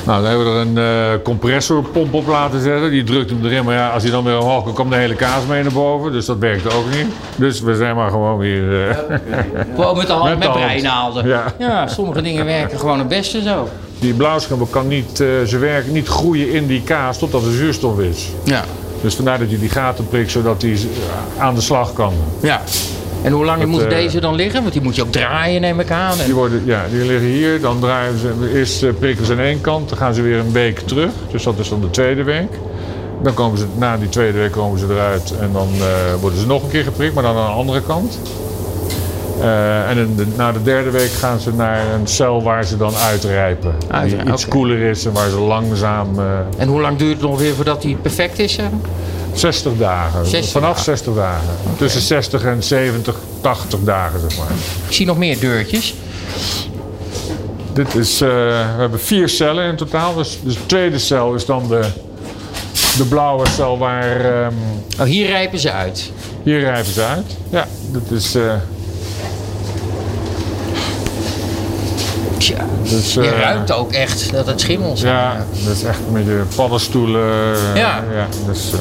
Nou, dan hebben we er een eh, compressorpomp op laten zetten. Die drukt hem erin. Maar ja, als hij dan weer omhoog komt, komt de hele kaas mee naar boven. Dus dat werkt ook niet. Dus we zijn maar gewoon weer... eh, Gewoon met de hand, Met breinaalden. Ja. ja, sommige dingen werken gewoon het beste zo. die blauwschimmel kan niet, eh, ze werken niet groeien in die kaas totdat er zuurstof is. Ja. Dus vandaar dat je die gaten prikt, zodat die aan de slag kan. ja. En hoe lang Dat, moeten eh, deze dan liggen? Want die moet je ook draaien, neem ik aan. En- Die, worden, ja, die liggen hier, dan draaien ze, eerst prikken ze aan één kant, dan gaan ze weer een week terug. Dus dat is dan de tweede week. Dan komen ze, na die tweede week komen ze eruit en dan eh, worden ze nog een keer geprikt, maar dan aan de andere kant. Eh, en de- na de derde week gaan ze naar een cel waar ze dan uitrijpen. Uitrijpen, die iets oké. koeler is en waar ze langzaam... En hoe lang duurt het ongeveer voordat die perfect is? zeg? 60 dagen. 60 Vanaf dagen. 60 dagen. Tussen 60 en 70, 80 dagen zeg maar. Ik zie nog meer deurtjes. Dit is, eh, we hebben vier cellen in totaal. Dus, dus de tweede cel is dan de, de blauwe cel waar... ehm, Oh, hier rijpen ze uit. hier rijpen ze uit. Ja, dit is... Tja, Dus, Je eh, ruikt ook echt dat het schimmels zijn. Ja, dat is echt met de paddenstoelen. Ja. ja dus,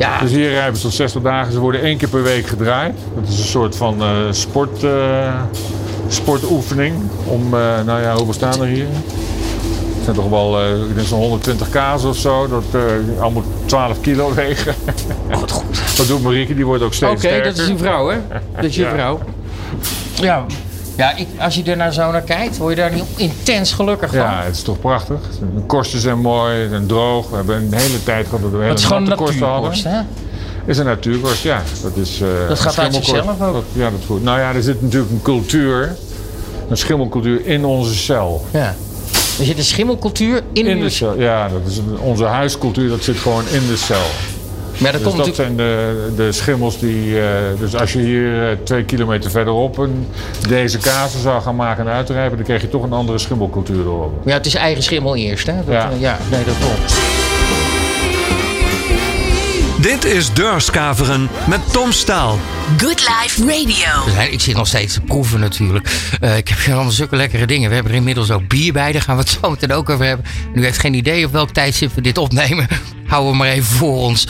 Ja. dus hier rijden ze tot 60 dagen. Ze worden één keer per week gedraaid. Dat is een soort van eh, sport, eh, sportoefening. Om, eh, nou ja, hoeveel staan er hier? Het zijn toch wel, eh, ik denk zo'n 120 kaas of zo. Dat eh, allemaal 12 kilo wegen. Wat goed. Dat doet Marieke, die wordt ook Oké, steeds sterker. dat is uw vrouw, hè? Dat is je Ja. vrouw. Ja, ja ik, als je er nou zo naar kijkt, word je daar niet intens gelukkig van. Ja, het is toch prachtig. De korsten zijn mooi, zijn droog. We hebben een hele tijd gehad dat we hele Het is gewoon natte natuurkorst, hadden. hè? is een natuurkorst, ja. Dat, is, eh, Dat gaat uit zichzelf ook? Dat- ja, dat goed. Nou ja, er zit natuurlijk een cultuur, een schimmelcultuur in onze cel. Ja. Er zit een schimmelcultuur in, In uw- de cel, ja. Dat is onze huiscultuur, dat zit gewoon in de cel. Maar dat Dus komt dat natuurlijk... zijn de, de schimmels die... eh, dus als je hier eh, twee kilometer verderop een, deze kazen zou gaan maken en uitrijpen... dan krijg je toch een andere schimmelcultuur erop. Ja, het is eigen schimmel eerst, hè? Dat, Ja. eh, ja, nee, dat klopt. Dit is Deurskaveren met Tom Staal. Good Life Radio. Zijn- Ik zit nog steeds te proeven natuurlijk. Eh, ik heb hier allemaal zulke lekkere dingen. We hebben er inmiddels ook bier bij. Daar gaan we het zo meteen ook over hebben. En u heeft geen idee op welk tijdstip we dit opnemen. Houden we maar even voor ons.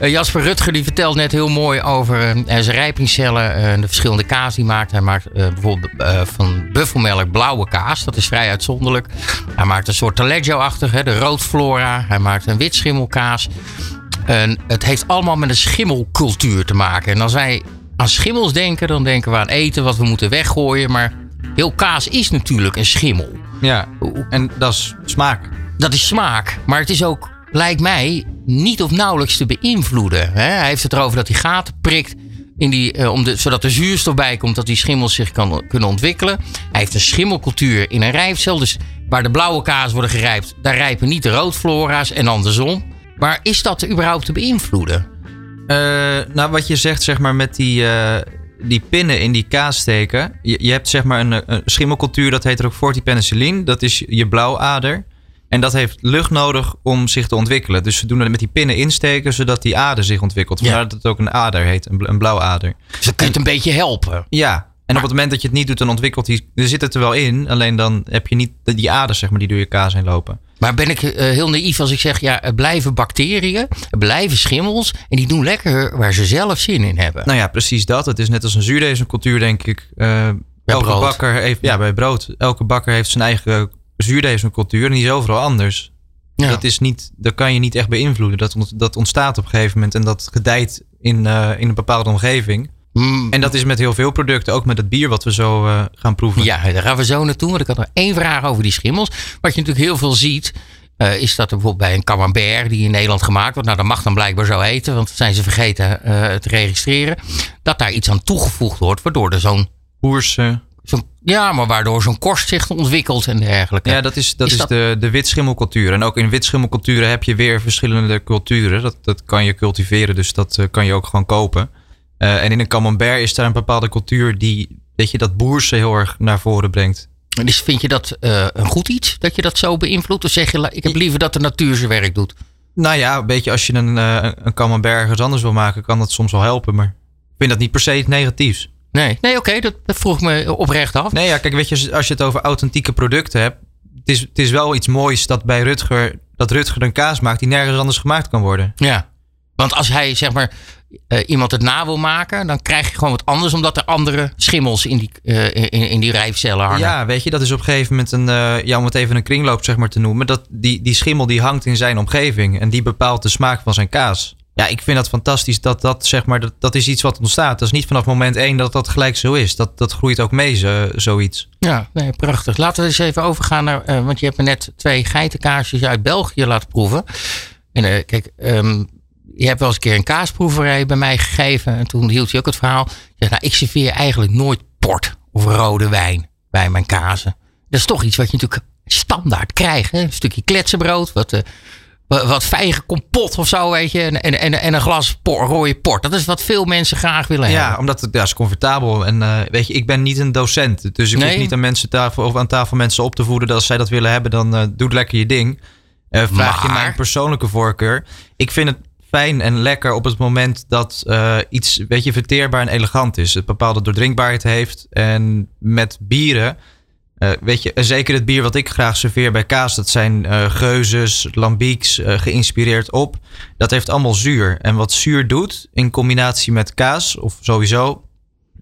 Eh, Jasper Rutger die vertelt net heel mooi over eh, zijn rijpingscellen. en de verschillende kaas die hij maakt. Hij maakt eh, bijvoorbeeld eh, van buffelmelk blauwe kaas. Dat is vrij uitzonderlijk. Hij maakt een soort taleggio-achtig. De roodflora. Hij maakt een witschimmelkaas. En het heeft allemaal met een schimmelcultuur te maken. En als wij aan schimmels denken, dan denken we aan eten wat we moeten weggooien. Maar heel kaas is natuurlijk een schimmel. Ja, en dat is smaak. Dat is smaak. Maar het is ook, lijkt mij, niet of nauwelijks te beïnvloeden. Hè? Hij heeft het erover dat hij gaten prikt. In die, eh, om de, zodat er zuurstof bij komt, dat die schimmels zich kan, kunnen ontwikkelen. Hij heeft een schimmelcultuur in een rijpcel. Dus waar de blauwe kaas worden gerijpt, daar rijpen niet de roodflora's en andersom. Maar is dat überhaupt te beïnvloeden? Eh, nou, wat je zegt, zeg maar, met die, eh, die pinnen in die kaas steken. Je, je hebt zeg maar een, een schimmelcultuur, dat heet er ook fortipenicillin. Dat is je blauwader. En dat heeft lucht nodig om zich te ontwikkelen. Dus ze doen het met die pinnen insteken, zodat die ader zich ontwikkelt. Ja. Vandaar dat het ook een ader heet, een, bl- een blauwader. Dus dan kun je het een beetje helpen. Ja, en op het moment dat je het niet doet, dan ontwikkelt die... Er zit het er wel in, alleen dan heb je niet die aders, zeg maar, die door je kaas heen lopen. Maar ben ik eh, heel naïef als ik zeg, ja, het blijven bacteriën, het blijven schimmels. En die doen lekker waar ze zelf zin in hebben. Nou ja, precies dat. Het is net als een zuurdezencultuur, denk ik. Eh, elke brood. bakker heeft, ja, bij brood. Elke bakker heeft zijn eigen zuurdezencultuur en die is overal anders. Ja. Dat, is niet, dat kan je niet echt beïnvloeden. Dat, ont- dat ontstaat op een gegeven moment en dat gedijt in, eh, in een bepaalde omgeving. Mm, En dat is met heel veel producten, ook met het bier wat we zo eh, gaan proeven. Ja, daar gaan we zo naartoe. Want ik had nog één vraag over die schimmels. Wat je natuurlijk heel veel ziet, eh, is dat er bijvoorbeeld bij een camembert die in Nederland gemaakt wordt. Nou, dat mag dan blijkbaar zo heten, want dat zijn ze vergeten te registreren. Dat daar iets aan toegevoegd wordt, waardoor er zo'n. Koersen. Ja, maar waardoor zo'n korst zich ontwikkelt en dergelijke. Ja, dat is, dat Is is, dat- de, de witschimmelcultuur. En ook in witschimmelculturen heb je weer verschillende culturen. Dat, dat kan je cultiveren, dus dat eh, kan je ook gewoon kopen. Eh, en in een camembert is daar een bepaalde cultuur die, weet je, dat boerse heel erg naar voren brengt. Dus vind je dat eh, een goed iets, dat je dat zo beïnvloedt? Of zeg je, ik heb liever dat de natuur zijn werk doet? Nou ja, een beetje als je een, een camembert ergens anders wil maken, kan dat soms wel helpen. Maar ik vind dat niet per se iets negatiefs. Nee, nee oké, dat, dat vroeg me oprecht af. Nee, ja, kijk, weet je, als je het over authentieke producten hebt. Het is, het is wel iets moois dat bij Rutger, dat Rutger een kaas maakt die nergens anders gemaakt kan worden. Ja, want als hij zeg maar eh, iemand het na wil maken, dan krijg je gewoon wat anders, omdat er andere schimmels in die, eh, in, in die rijfcellen hangen. Ja, weet je, dat is op een gegeven moment een, eh, ja, om het even een kringloop zeg maar te noemen. Dat, die, die schimmel die hangt in zijn omgeving en die bepaalt de smaak van zijn kaas. Ja, ik vind dat fantastisch dat dat zeg maar, dat, dat is iets wat ontstaat. Dat is niet vanaf moment één dat dat gelijk zo is. Dat, dat groeit ook mee, zo, zoiets. Ja, nee, prachtig. Laten we eens even overgaan naar, eh, want je hebt me net twee geitenkaarsjes uit België laten proeven. En eh, kijk, ehm, je hebt wel eens een keer een kaasproeverij bij mij gegeven. En toen hield je ook het verhaal. Je nou, ik serveer eigenlijk nooit port of rode wijn bij mijn kazen. Dat is toch iets wat je natuurlijk standaard krijgt. Hè? Een stukje kletsenbrood, wat, eh, wat, fijn kompot of zo, weet je. En, en, en, en een glas por- rode port. Dat is wat veel mensen graag willen Ja, hebben. omdat het ja, is comfortabel. En eh, weet je, ik ben niet een docent. Dus ik Nee? hoef niet aan mensen tafel of aan tafel mensen op te voeden dat als zij dat willen hebben, dan eh doe lekker je ding. Eh, vraag je Maar- mijn persoonlijke voorkeur. Ik vind het fijn en lekker op het moment dat iets, weet je, verteerbaar en elegant is. Het bepaalde doordrinkbaarheid heeft. En met bieren Eh, weet je, en zeker het bier wat ik graag serveer bij kaas, dat zijn eh geuzes, lambieks, eh, geïnspireerd op. Dat heeft allemaal zuur. En wat zuur doet in combinatie met kaas, of sowieso,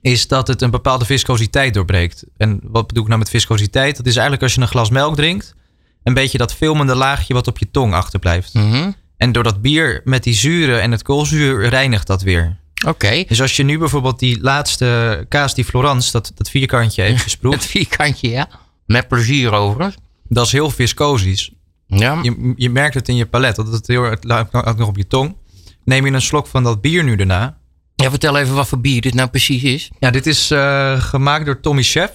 is dat het een bepaalde viscositeit doorbreekt. En wat bedoel ik nou met viscositeit? Dat is eigenlijk als je een glas melk drinkt, een beetje dat filmende laagje wat op je tong achterblijft. Mhm. En door dat bier met die zuren en het koolzuur reinigt dat weer. Oké. Dus als je nu bijvoorbeeld die laatste kaas, die Florence, dat, dat vierkantje heeft gesproefd, Het vierkantje, ja. Met plezier overigens. dat is heel viscosisch. Ja. Je, je merkt het in je palet, dat het heel het ook nog op je tong. Neem je een slok van dat bier nu daarna. ja. Vertel even wat voor bier dit nou precies is. Ja, dit is eh, gemaakt door Tommy Chef.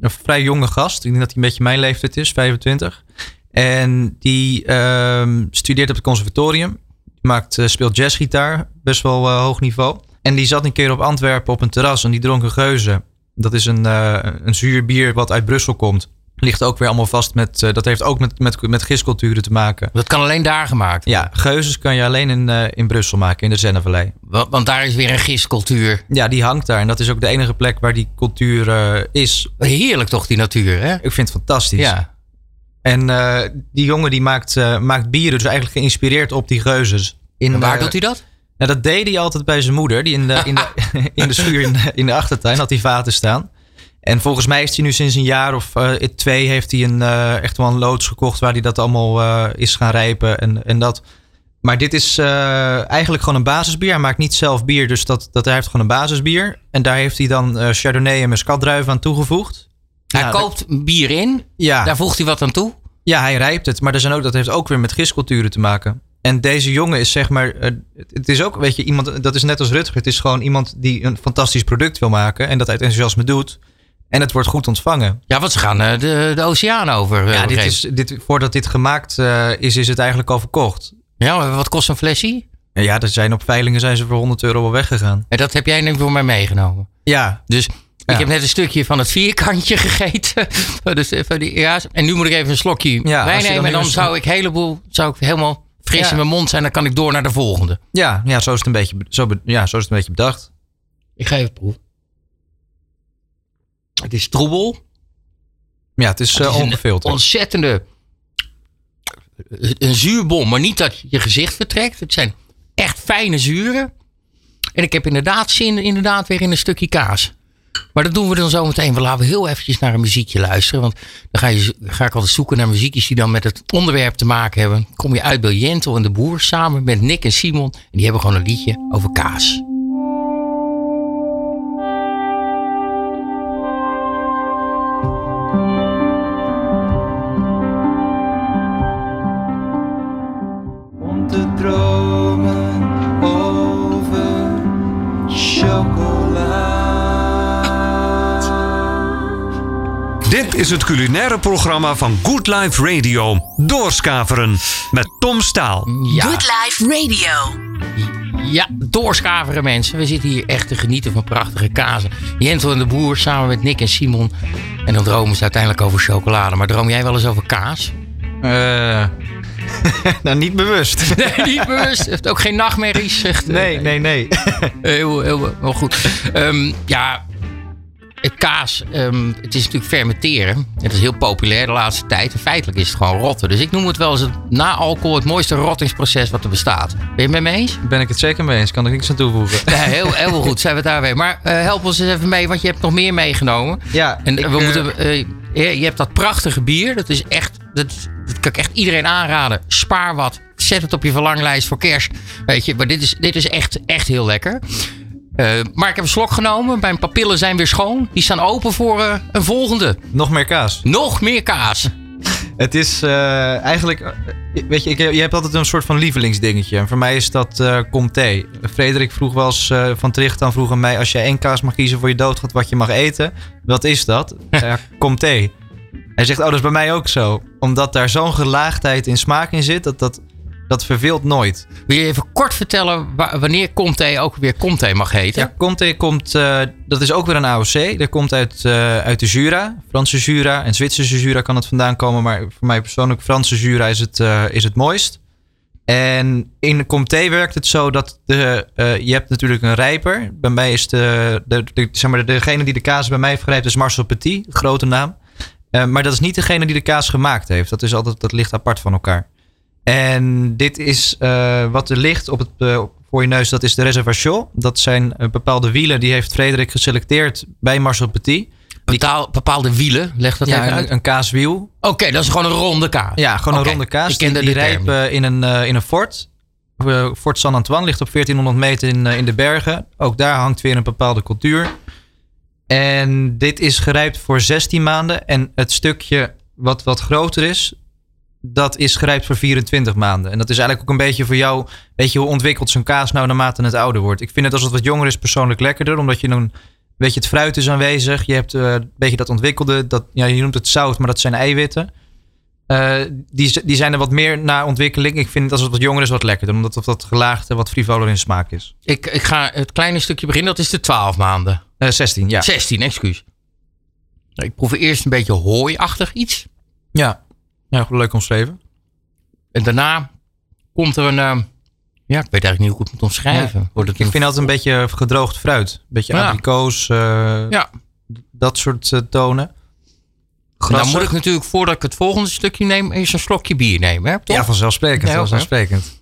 Een vrij jonge gast. Ik denk dat hij een beetje mijn leeftijd is, 25. En die ehm, studeert op het conservatorium. Maakt, eh, speelt jazzgitaar, best wel eh, hoog niveau. En die zat een keer op Antwerpen op een terras en die dronk een geuze. Dat is een, eh, een zuur bier wat uit Brussel komt. Ligt ook weer allemaal vast met, dat heeft ook met, met, met gistculturen te maken. Dat kan alleen daar gemaakt. Ja, geuzes kan je alleen in, in Brussel maken, in de Zennevallei. Wa- Want daar is weer een gistcultuur. Ja, die hangt daar. En dat is ook de enige plek waar die cultuur is. Heerlijk toch, die natuur, hè? Ik vind het fantastisch. Ja. En eh, die jongen die maakt, eh, maakt bieren, dus eigenlijk geïnspireerd op die geuzes. In, En waar eh, doet hij dat? Nou, dat deed hij altijd bij zijn moeder. Die in de, in de, in de schuur in de, in de achtertuin had hij vaten staan. En volgens mij is hij nu sinds een jaar of twee heeft hij een, echt wel een loods gekocht waar hij dat allemaal is gaan rijpen en, en dat. Maar dit is eigenlijk gewoon een basisbier. Hij maakt niet zelf bier, dus dat, dat hij heeft gewoon een basisbier. En daar heeft hij dan Chardonnay en Muscatdruiven aan toegevoegd. Hij Ja, koopt bier in, Ja, daar voegt hij wat aan toe. ja, hij rijpt het. Maar er zijn ook, dat heeft ook weer met gistculturen te maken. En deze jongen is zeg maar. eh, het is ook, weet je, iemand. Dat is net als Rutger. Het is gewoon iemand die een fantastisch product wil maken. En dat uit enthousiasme doet. En het wordt goed ontvangen. Ja, want ze gaan eh, de, de oceaan over. eh, Ja, dit is, dit, voordat dit gemaakt is, is het eigenlijk al verkocht. ja, maar wat kost een flesje? Ja, er zijn op veilingen zijn ze voor 100 euro wel weggegaan. En dat heb jij nu voor mij meegenomen. Ja, Dus. Ik heb net een stukje van het vierkantje gegeten. De- van die, ja, en nu moet ik even een slokje Ja, wijn als je dan. En dan een- zou ik heleboel, zou ik helemaal fris Ja. in mijn mond zijn. Dan kan ik door naar de volgende. ja, ja, zo is het een beetje, zo, ja, zo is het een beetje bedacht. Ik ga even proeven. Het is troebel. Ja, het is, Het eh is een ongefilterd. ontzettende een zuurbom, maar niet dat je gezicht vertrekt. Het zijn echt fijne zuren. En ik heb inderdaad zin inderdaad weer in een stukje kaas. Maar dat doen we dan zo meteen. We laten heel eventjes naar een muziekje luisteren. Want dan ga, je, ga ik altijd zoeken naar muziekjes die dan met het onderwerp te maken hebben. Kom je uit bij Jentel en de Boer samen met Nick en Simon. En die hebben gewoon een liedje over kaas. Is het culinaire programma van Good Life Radio. Doorskaveren met Tom Staal. Ja, Good Life Radio. ja, doorschaveren mensen. We zitten hier echt te genieten van prachtige kazen. Jentel en de Boer samen met Nick en Simon. En dan dromen ze uiteindelijk over chocolade. Maar droom jij wel eens over kaas? Eh, nou, niet bewust. Nee, niet bewust. Heeft ook geen nachtmerries. Zegt, eh, Nee, nee, nee. Heel, heel, heel goed. Ehm, ja, kaas, ehm, het is natuurlijk fermenteren. Het is heel populair de laatste tijd. En feitelijk is het gewoon rotten. Dus ik noem het wel eens het, na alcohol het mooiste rottingsproces wat er bestaat. Ben je het met me eens? Ben ik het zeker mee eens. Kan er niks aan toevoegen. Ja, heel, heel goed, zijn we het daar weer. Maar eh, help ons eens even mee, want je hebt nog meer meegenomen. Ja, En ik, we eh, moeten, je je hebt dat prachtige bier. Dat is echt, dat, dat kan ik echt iedereen aanraden. Spaar wat. Zet het op je verlanglijst voor kerst. Weet je, maar dit is, dit is echt, echt heel lekker. Eh, maar ik heb een slok genomen. Mijn papillen zijn weer schoon. Die staan open voor eh, een volgende. Nog meer kaas. Nog meer kaas. Het is eh, eigenlijk, weet je, ik, je hebt altijd een soort van lievelingsdingetje. En voor mij is dat eh Comté. Frederik vroeg wel eens van Tricht aan vroeg aan mij: als je één kaas mag kiezen voor je doodgaat, wat je mag eten, wat is dat? ja, Comté. Hij zegt, oh, dat is bij mij ook zo. Omdat daar zo'n gelaagdheid in smaak in zit, dat, dat, dat verveelt nooit. Wil je even kort vertellen wa- wanneer Comté ook weer Comté mag heten? Ja, Comté komt, eh, dat is ook weer een AOC. Dat komt uit, eh, uit de Jura. Franse Jura en Zwitserse Jura kan het vandaan komen. Maar voor mij persoonlijk, Franse Jura is het, eh, is het mooist. En in Comté werkt het zo dat de, je hebt natuurlijk een rijper. Bij mij is de, de, de- zeg maar, degene die de kaas bij mij vergrijpt is Marcel Petit, grote naam. Maar dat is niet degene die de kaas gemaakt heeft. Dat, is altijd, dat ligt apart van elkaar. En dit is eh, wat er ligt op het, eh, voor je neus. Dat is de reservation. Dat zijn eh, bepaalde wielen. Die heeft Frederik geselecteerd bij Marcel Petit. Betaal, bepaalde wielen, leg dat even Ja, uit. een, een kaaswiel. Oké, dat is gewoon een ronde kaas. Ja, gewoon een ronde kaas. ik die die rijpen in een, in een fort. Fort San Antoine ligt op 1400 meter in, in de bergen. Ook daar hangt weer een bepaalde cultuur. En dit is gerijpt voor 16 maanden. En het stukje wat wat groter is, dat is gerijpt voor 24 maanden. En dat is eigenlijk ook een beetje voor jou, weet je, hoe ontwikkelt zo'n kaas nou naarmate het ouder wordt. Ik vind het als het wat jonger is persoonlijk lekkerder, omdat je dan, weet je, het fruit is aanwezig. Je hebt eh, een beetje dat ontwikkelde, dat, ja, je noemt het zout, maar dat zijn eiwitten. Eh, die, die zijn er wat meer naar ontwikkeling. Ik vind het als het wat jonger is wat lekkerder, omdat het wat gelaagd wat frivoler in smaak is. Ik, ik ga het kleine stukje beginnen, dat is de 12 maanden. Eh 16, ja. 16, excuus. Ik proef eerst een beetje hooiachtig iets. Ja, ja leuk omschreven. En daarna komt er een... eh, ja, ik weet eigenlijk niet hoe ik het moet omschrijven. Het Ik vind altijd een beetje gedroogd fruit. Een beetje Ja. abrikoos, eh, Ja, dat soort eh, tonen. en dan moet ik natuurlijk, voordat ik het volgende stukje neem, eens een slokje bier nemen. Hè? Toch? Ja, vanzelfsprekend. Ja, vanzelfsprekend.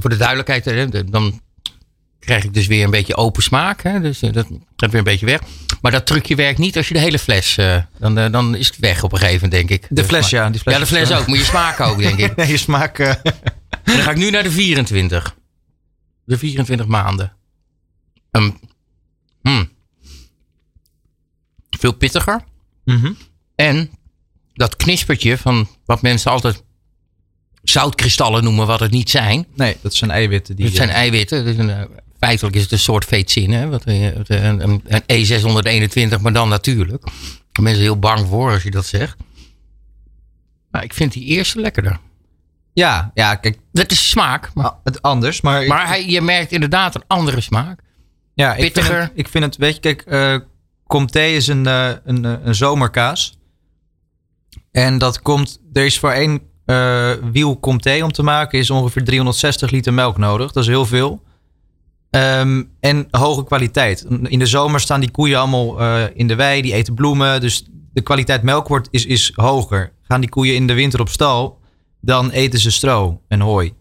Voor de duidelijkheid, dan krijg ik dus weer een beetje open smaak. Hè? Dus eh, dat gaat weer een beetje weg. Maar dat trucje werkt niet als je de hele fles... eh, dan, eh, dan is het weg op een gegeven moment, denk ik. De fles, ja. Die fles Ja, de is, fles ook. Maar je smaak ook, denk ik. Nee, je smaak... Dan ga ik nu naar de 24. De 24 maanden. Hmm. Veel pittiger. mhm. En dat knispertje van wat mensen altijd zoutkristallen noemen, wat het niet zijn. Nee, dat zijn eiwitten. Die, Het zijn eiwitten. Dus een, eh, feitelijk is het een soort veetzin. Hè? Wat, eh, eh, een, een, een E621, maar dan natuurlijk. Daar zijn mensen heel bang voor als je dat zegt. Maar ik vind die eerste lekkerder. ja, ja, kijk, Dat is smaak. Maar, ah, het anders. Maar, maar hij, je merkt inderdaad een andere smaak. ja, ik vind, pittiger. het, ik vind het, weet je, kijk, eh Comté is een, een, een zomerkaas. En dat komt, er is voor één wiel Comté om te maken, is ongeveer 360 liter melk nodig. Dat is heel veel. Ehm, en hoge kwaliteit. In de zomer staan die koeien allemaal eh, in de wei, die eten bloemen. Dus de kwaliteit melk wordt, is, is hoger. Gaan die koeien in de winter op stal, dan eten ze stro en hooi.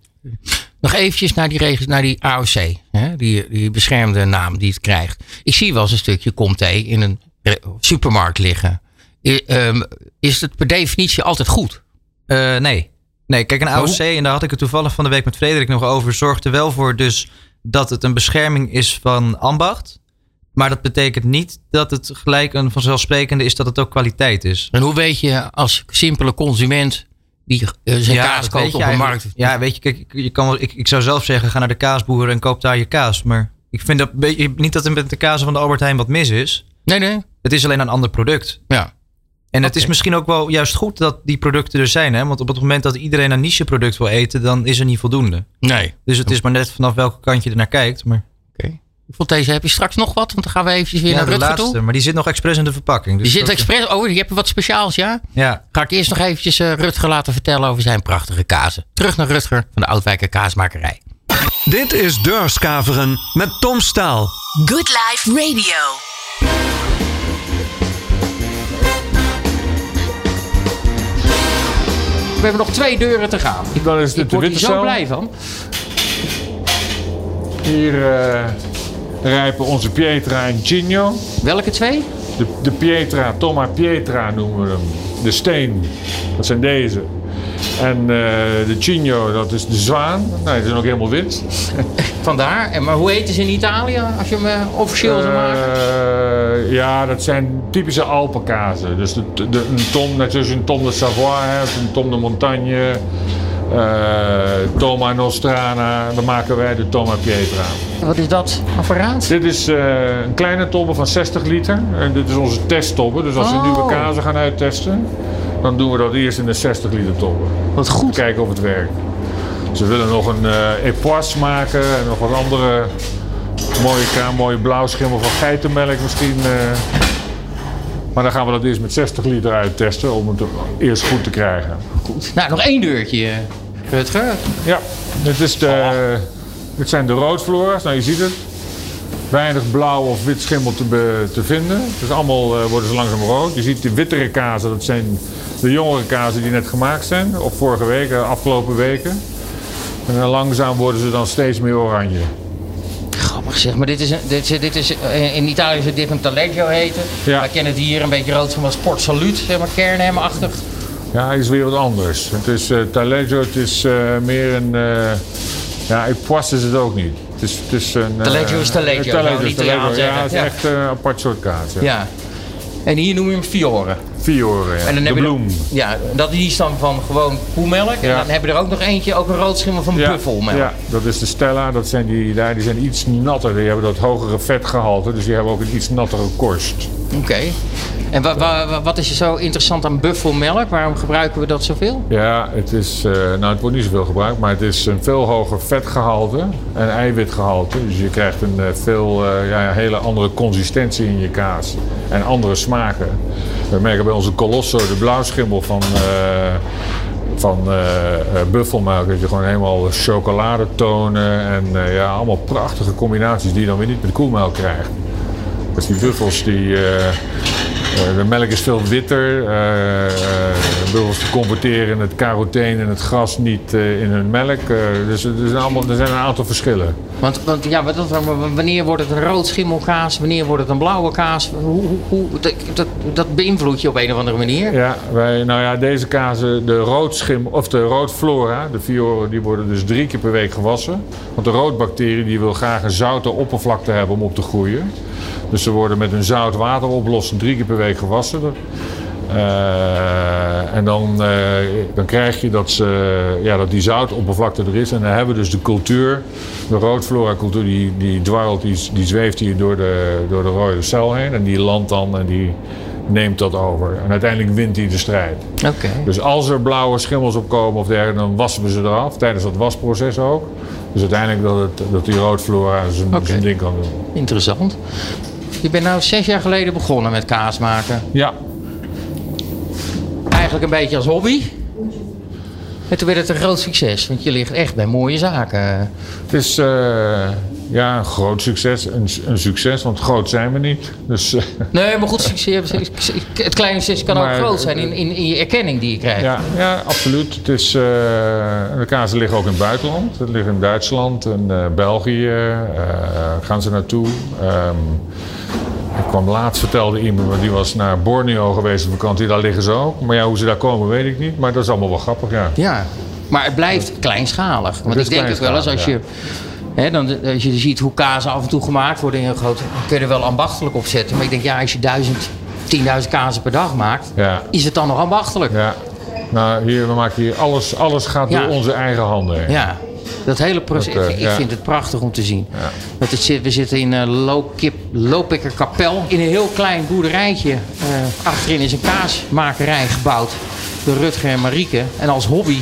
Nog eventjes naar die, regels, naar die AOC. Hè? Die, die beschermde naam die het krijgt. Ik zie wel eens een stukje Comté in een re- supermarkt liggen. I- ehm, is het per definitie altijd goed? Eh, nee. Nee, kijk, een AOC, en daar had ik het toevallig van de week met Frederik nog over, zorgt er wel voor dus dat het een bescherming is van ambacht. Maar dat betekent niet dat het gelijk een vanzelfsprekende is dat het ook kwaliteit is. En hoe weet je als simpele consument die eh, zijn kaas koopt op een eigenlijk. markt? Ja, weet je, kijk, ik- je kan wel, ik, ik zou zelf zeggen, ga naar de kaasboer en koop daar je kaas. Maar ik vind dat, niet dat er met de kaas van de Albert Heijn wat mis is. Nee, nee. Het is alleen een ander product. Ja. En het is misschien ook wel juist goed dat die producten er zijn. Hè? Want op het moment dat iedereen een niche product wil eten, dan is er niet voldoende. Nee. Dus het is maar net vanaf welke kant je er naar kijkt. Maar Oké. Ik vond deze, heb je straks nog wat? Want dan gaan we eventjes weer ja, naar de Rutger laatste. toe. Maar die zit nog expres in de verpakking. Dus Die zit expres... Oh, je hebt wat speciaals, ja? Ja, Ga ik eerst nog eventjes eh, Rutger laten vertellen over zijn prachtige kazen. Terug naar Rutger van de Oudwijker Kaasmakerij. Dit is Deurskaveren met Tom Staal. Good Life Radio. We hebben nog twee deuren te gaan. Dan is dit ik de hier witte zo cel. blij van. Hier eh, rijpen onze Pietra en Gino. Welke twee? De, de Pietra, Toma Pietra noemen we hem. De steen, dat zijn deze. En eh, de Cigno, dat is de zwaan. Nou, die zijn ook helemaal wit. Vandaar. En, maar hoe heet ze in Italië als je hem eh, officieel zou maken? Eh, ja, dat zijn typische Alpenkazen. Dus de, de, een tom, net zoals een tom de Savoie hebt, een tom de Montagne, Toma Nostrana. Dan maken wij de Toma Pietra. Wat is dat apparaat? Dit is eh, een kleine tobbe van 60 liter. En dit is onze testtobbe. Dus als we Oh. nieuwe kazen gaan uittesten, dan doen we dat eerst in een 60 liter tobbe. Wat Om goed. te kijken of het werkt. Ze willen nog een eh epoisse maken en nog wat andere mooie mooie blauwschimmel van geitenmelk misschien. eh. Maar dan gaan we dat eerst met 60 liter uittesten om het eerst goed te krijgen. Nou, nog één deurtje, eh, Rutger. Ja, dit, is de, dit zijn de roodflora's. Nou, je ziet het. weinig blauw of wit schimmel te, be- te vinden. Dus allemaal eh, worden ze langzaam rood. Je ziet de wittere kazen, dat zijn de jongere kazen die net gemaakt zijn. Of vorige week, eh, afgelopen weken. En dan langzaam worden ze dan steeds meer oranje. Grappig zeg, maar dit is, een- dit, dit is eh, in Italië zou dit een taleggio heten. Ja. Wij kennen het hier een beetje rood van Sport Salut, zeg maar Kernhem-achtig. Ja, is weer wat anders. Het is uh, Taleggio, het is eh, meer een... eh ja, Epoisse is het ook niet. Het is, het is een... eh, Taleggio is Taleggio, Taleggio. Ja, zeggen. het is Ja. echt eh, een apart soort kaas. Ja. Ja. En hier noem je hem Fiore. Fiore, ja. En dan de heb je bloem. ja, dat die is dan van gewoon koemelk. En Ja. dan heb je er ook nog eentje, ook een roodschimmel van Ja, buffelmelk. ja, dat is de Stella. Dat zijn die daar, die zijn iets natter. Die hebben dat hogere vetgehalte, dus die hebben ook een iets nattere korst. Oké. En wa- wa- wa- wat is zo interessant aan buffelmelk? Waarom gebruiken we dat zoveel? Ja, het is, eh, nou het wordt niet zoveel gebruikt, maar het is een veel hoger vetgehalte en eiwitgehalte. Dus je krijgt een eh, veel eh, ja, hele andere consistentie in je kaas en andere smaken. We merken bij onze Colosso, de blauwschimmel van, van buffelmelk, dat je gewoon helemaal chocoladetonen en ja, allemaal prachtige combinaties die je dan weer niet met koelmelk krijgt. Dus die buffels die. De melk is veel witter. eh, eh, buffels die converteren het carotene en het gras niet eh, in hun melk. eh, dus er zijn, allemaal, er zijn een aantal verschillen. Want, want ja, wat- wanneer wordt het een roodschimmelkaas? Wanneer wordt het een blauwe kaas? Hoe, hoe, hoe- dat, dat, beïnvloedt je op een of andere manier. Ja, wij, nou ja, deze kazen, de roodschim of de roodflora, de Fiore, die worden dus drie keer per week gewassen. Want de roodbacterie die wil graag een zoute oppervlakte hebben om op te groeien. Dus ze worden met een zout wateroplossing drie keer per week gewassen. Eh, en dan, eh, dan krijg je dat, ze, ja, dat die zoutoppervlakte er is. En dan hebben we dus de cultuur, de roodflora cultuur, die, die dwarrelt, die, die zweeft hier door de, door de rode cel heen. En die landt dan en die neemt dat over. En uiteindelijk wint hij de strijd. Oké. Dus als er blauwe schimmels opkomen of dergelijke, dan wassen we ze eraf. Tijdens dat wasproces ook. Dus uiteindelijk dat, het, dat die roodflora zijn, ding kan doen. Interessant. Je bent nou zes jaar geleden begonnen met kaas maken. Ja, Eigenlijk een beetje als hobby. En toen werd het een groot succes. Want je ligt echt bij mooie zaken. het is eh, ja, een groot succes. Een, een succes, want groot zijn we niet. Dus eh, Nee, maar goed, succes, het kleine succes kan Maar- ook groot zijn in, in, in je erkenning die je krijgt. ja, ja, absoluut. Het is, eh, de kazen liggen ook in het buitenland. Het liggen in Duitsland en eh, België. eh, gaan ze naartoe. Ehm, ik kwam laatst, vertelde iemand, die was naar Borneo geweest op vakantie. Daar liggen ze ook. Maar ja, hoe ze daar komen weet ik niet. Maar dat is allemaal wel grappig, ja. Ja, maar het blijft kleinschalig. Want ik denk ook wel eens als je, dan, als je ziet hoe kazen af en toe gemaakt worden in een groot, kun je er wel ambachtelijk op zetten. Maar ik denk, ja, als je duizend, 10.000 kazen per dag maakt, Ja. is het dan nog ambachtelijk? Ja. Ja, nou hier, we maken hier alles, alles gaat Ja. door onze eigen handen heen. dat hele proces, Dat, eh, ik ja. vind het prachtig om te zien. Ja. Want het zit, we zitten in een Loopikker kapel. In een heel klein boerderijtje. eh, achterin is een kaasmakerij gebouwd door Rutger en Marieke. En als hobby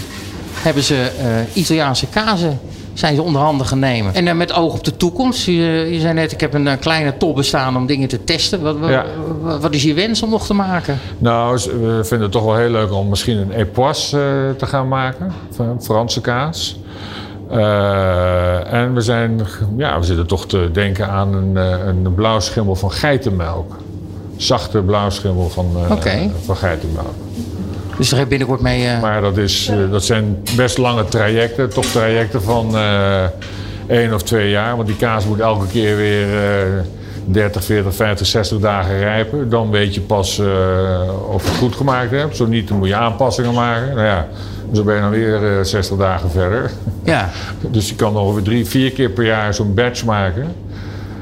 hebben ze eh, Italiaanse kazen zijn ze onder handen gaan nemen. En dan met oog op de toekomst. Je, je zei net, ik heb een eh, kleine top bestaan om dingen te testen. Wat, wat, Ja. wat- wat is je wens om nog te maken? Nou, we vinden het toch wel heel leuk om misschien een époisse eh, te gaan maken. Van Franse kaas. Eh, en we, zijn, ja, we zitten toch te denken aan een, eh, een blauwschimmel van geitenmelk. Zachte blauwschimmel van, eh, van geitenmelk. Dus daar heb je binnenkort mee... eh, Maar dat, is, eh, dat zijn best lange trajecten. Toch trajecten van eh één of twee jaar. Want die kaas moet elke keer weer eh 30, 40, 50, 60 dagen rijpen. Dan weet je pas of je het goed gemaakt hebt. Zo niet, dan moet je aanpassingen maken. Nou ja, zo ben je dan weer eh, 60 dagen verder. ja. Dus je kan ongeveer drie, vier keer per jaar zo'n batch maken.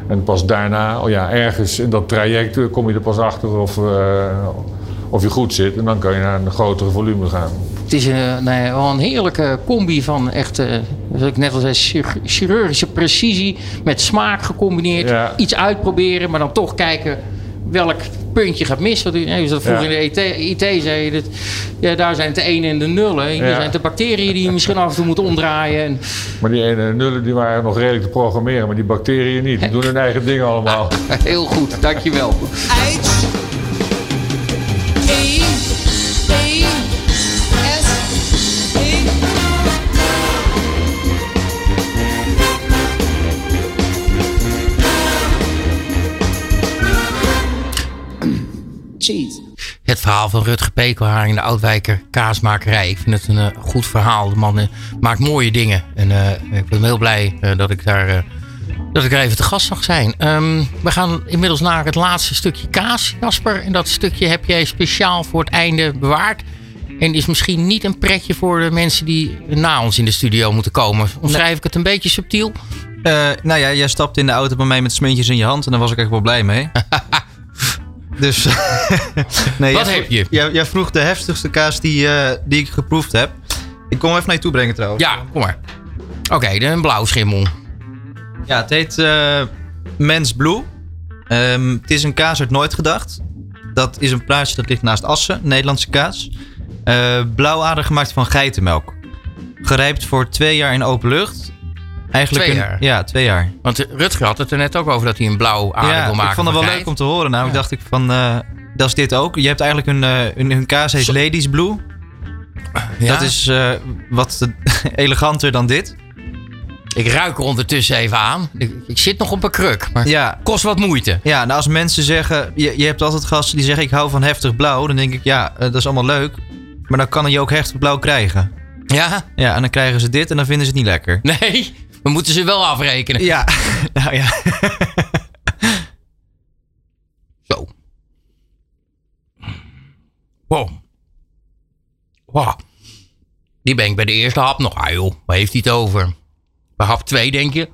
En pas daarna, oh ja, ergens in dat traject kom je er pas achter of, of je goed zit. En dan kan je naar een grotere volume gaan. Het is een, nee, wel een heerlijke combi van echt, eh, zoals ik net al zei, chir- chirurgische precisie met smaak gecombineerd. Ja. Iets uitproberen, maar dan toch kijken welk puntje gaat mis. Want u nee, dat vroeger Ja. in de IT, IT zei je, dat, ja, daar zijn het de ene en de nullen. Hier Ja. zijn het de bacteriën die je misschien af en toe moet omdraaien. En, Maar die ene nullen die waren nog redelijk te programmeren, maar die bacteriën niet. Die doen hun eigen ding allemaal. heel goed, dankjewel. H verhaal van Rutger Pekelharing, de Oudwijker kaasmakerij. Ik vind het een eh, goed verhaal. De man eh, maakt mooie dingen. En eh, ik ben heel blij dat ik daar... dat ik er even te gast mag zijn. Ehm, we gaan inmiddels naar het laatste stukje kaas, Jasper. En dat stukje heb jij speciaal voor het einde bewaard. En is misschien niet een pretje voor de mensen die na ons in de studio moeten komen. Omschrijf ik het een beetje subtiel? Eh, nou ja, jij stapte in de auto bij mij met smuntjes in je hand en daar was ik echt wel blij mee. dus. nee, Wat jij, heb je? Jij, jij vroeg de heftigste kaas die, eh, die ik geproefd heb. Ik kom even naar je toe brengen trouwens. Ja, kom maar. Oké, een blauw schimmel. Ja, het heet eh Mens Blue. Ehm, het is een kaas uit Nooit Gedacht. Dat is een plaatsje dat ligt naast Assen, Nederlandse kaas. Eh blauwader gemaakt van geitenmelk. Gerijpt voor twee jaar in open lucht. Eigenlijk Twee een- jaar? Ja, twee jaar. Want Rutger had het er net ook over dat hij een blauw aarde ja, wil maken. ik vond het wel leuk om te horen. Nou, ik dacht ik van, eh, dat is dit ook. Je hebt eigenlijk een, eh, een hun kaas heet Ladies Blue. Ja? Dat is eh, wat eleganter dan dit. Ik ruik er ondertussen even aan. Ik, ik zit nog op een kruk, maar Ja, kost wat moeite. ja nou als mensen zeggen, je, je hebt altijd gasten die zeggen ik hou van heftig blauw. Dan denk ik ja, dat is allemaal leuk. Maar dan kan je ook heftig blauw krijgen. Ja? Ja, en dan krijgen ze dit en dan vinden ze het niet lekker. Nee, we moeten ze wel afrekenen. Ja, nou ja. Zo. Wow. Wow. Die ben ik bij de eerste hap nog. Ah joh, waar heeft hij het over? Bij hap 2 denk je?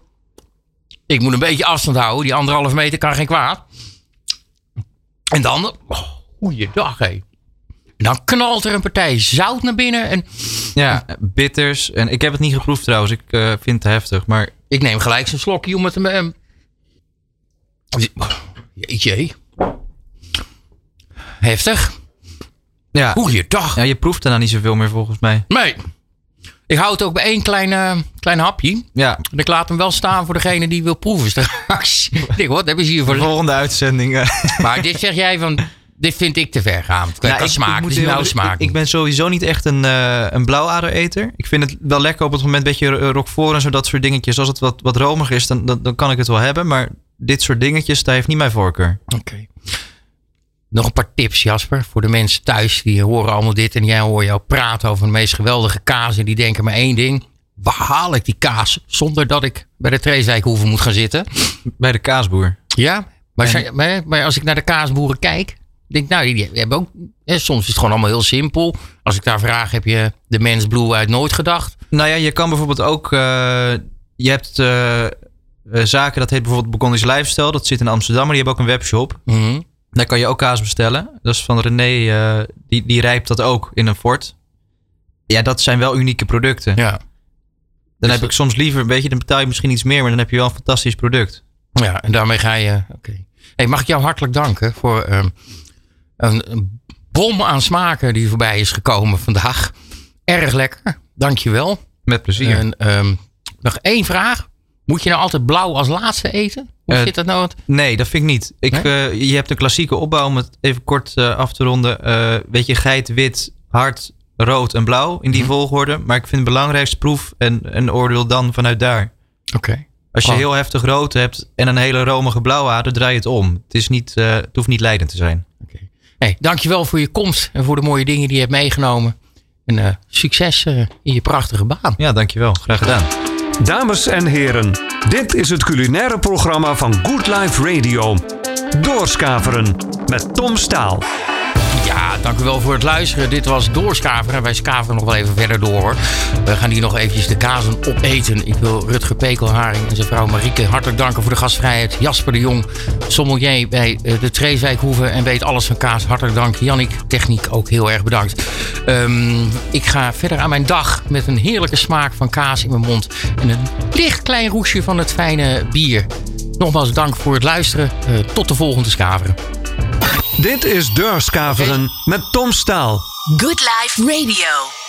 Ik moet een beetje afstand houden. Die anderhalf meter kan geen kwaad. En dan... Oh, goeiedag, hé. Dan knalt er een partij zout naar binnen. En Ja, bitters. En ik heb het niet geproefd trouwens. Ik eh, vind het te heftig. Maar ik neem gelijk zo'n slokje om het te... ehm, Jeetje. Heftig. ja, Goeiedag. ja, je proeft er nou niet zoveel meer volgens mij. Nee. Ik hou het ook bij één klein, klein hapje. Ja, En ik laat hem wel staan voor degene die wil proeven straks. ik denk, wat hebben ze hier de voor... volgende uitzending. eh, Maar dit zeg jij van... Dit vind ik te ver gaan. Nou, ik- smaak. ik nou smaak. Ik, ik ben sowieso niet echt een, eh een blauwadereter. Ik vind het wel lekker op het moment beetje roquefort en zo dat soort dingetjes. Als het wat, wat romig is, dan, dan, dan kan ik het wel hebben. Maar dit soort dingetjes, daar heeft niet mijn voorkeur. Oké. Nog een paar tips, Jasper. Voor de mensen thuis. Die horen allemaal dit. En jij hoort jou praten over de meest geweldige kaas. En die denken maar één ding. Waar haal ik die kaas? Zonder dat ik bij de Treeswijkhoeve moet gaan zitten. Bij de kaasboer. Ja, maar, maar als ik naar de kaasboeren kijk, denk nou, die, hebben ook. Hè, soms is het gewoon allemaal heel simpel. Als ik daar vraag, heb je de mens blue uit nooit gedacht? Nou ja, je kan bijvoorbeeld ook... eh, je hebt eh, eh, zaken, dat heet bijvoorbeeld Burgondisch Lifestyle. Dat zit in Amsterdam, maar die hebben ook een webshop. Mhm. Daar kan je ook kaas bestellen. Dat is van René, die, die rijpt dat ook in een fort. Ja, dat zijn wel unieke producten. Ja. Dan Dus heb dat- ik soms liever, weet je, dan betaal je misschien iets meer, maar dan heb je wel een fantastisch product. ja, en daarmee ga je. Oké. Hey, mag ik jou hartelijk danken voor ehm, een, een bom aan smaken die voorbij is gekomen vandaag. Erg lekker. Dank je wel. Met plezier. En ehm, nog één vraag. Moet je nou altijd blauw als laatste eten? Hoe Eh, zit dat nou? nee, dat vind ik niet. Ik, Nee? eh, je hebt een klassieke opbouw, om het even kort eh, af te ronden. Weet je, geit, wit, hard, rood en blauw in die Mhm. volgorde. Maar ik vind het belangrijkste proef en, en oordeel dan vanuit daar. Oké. Als je Oh. heel heftig rood hebt en een hele romige blauwader, draai je het om. Het, is niet, het hoeft niet leidend te zijn. Hey, dankjewel voor je komst en voor de mooie dingen die je hebt meegenomen. En eh, succes eh, in je prachtige baan. Ja, dankjewel. Graag gedaan. Dames en heren, dit is het culinaire programma van Good Life Radio. Doorskaveren met Tom Staal. Ja, dank u wel voor het luisteren. Dit was Doorskaveren. Wij skaveren nog wel even verder door. hoor. We gaan hier nog eventjes de kazen opeten. Ik wil Rutger Pekelharing en zijn vrouw Marieke hartelijk danken voor de gastvrijheid. Jasper de Jong, sommelier bij eh, de Treeswijkhoeve en weet alles van kaas. Hartelijk dank. Jannik, techniek ook heel erg bedankt. Ehm, ik ga verder aan mijn dag met een heerlijke smaak van kaas in mijn mond. En een licht klein roesje van het fijne bier. Nogmaals dank voor het luisteren. Eh, tot de volgende skaveren. Dit is Doorskaveren met Tom Staal. Good Life Radio.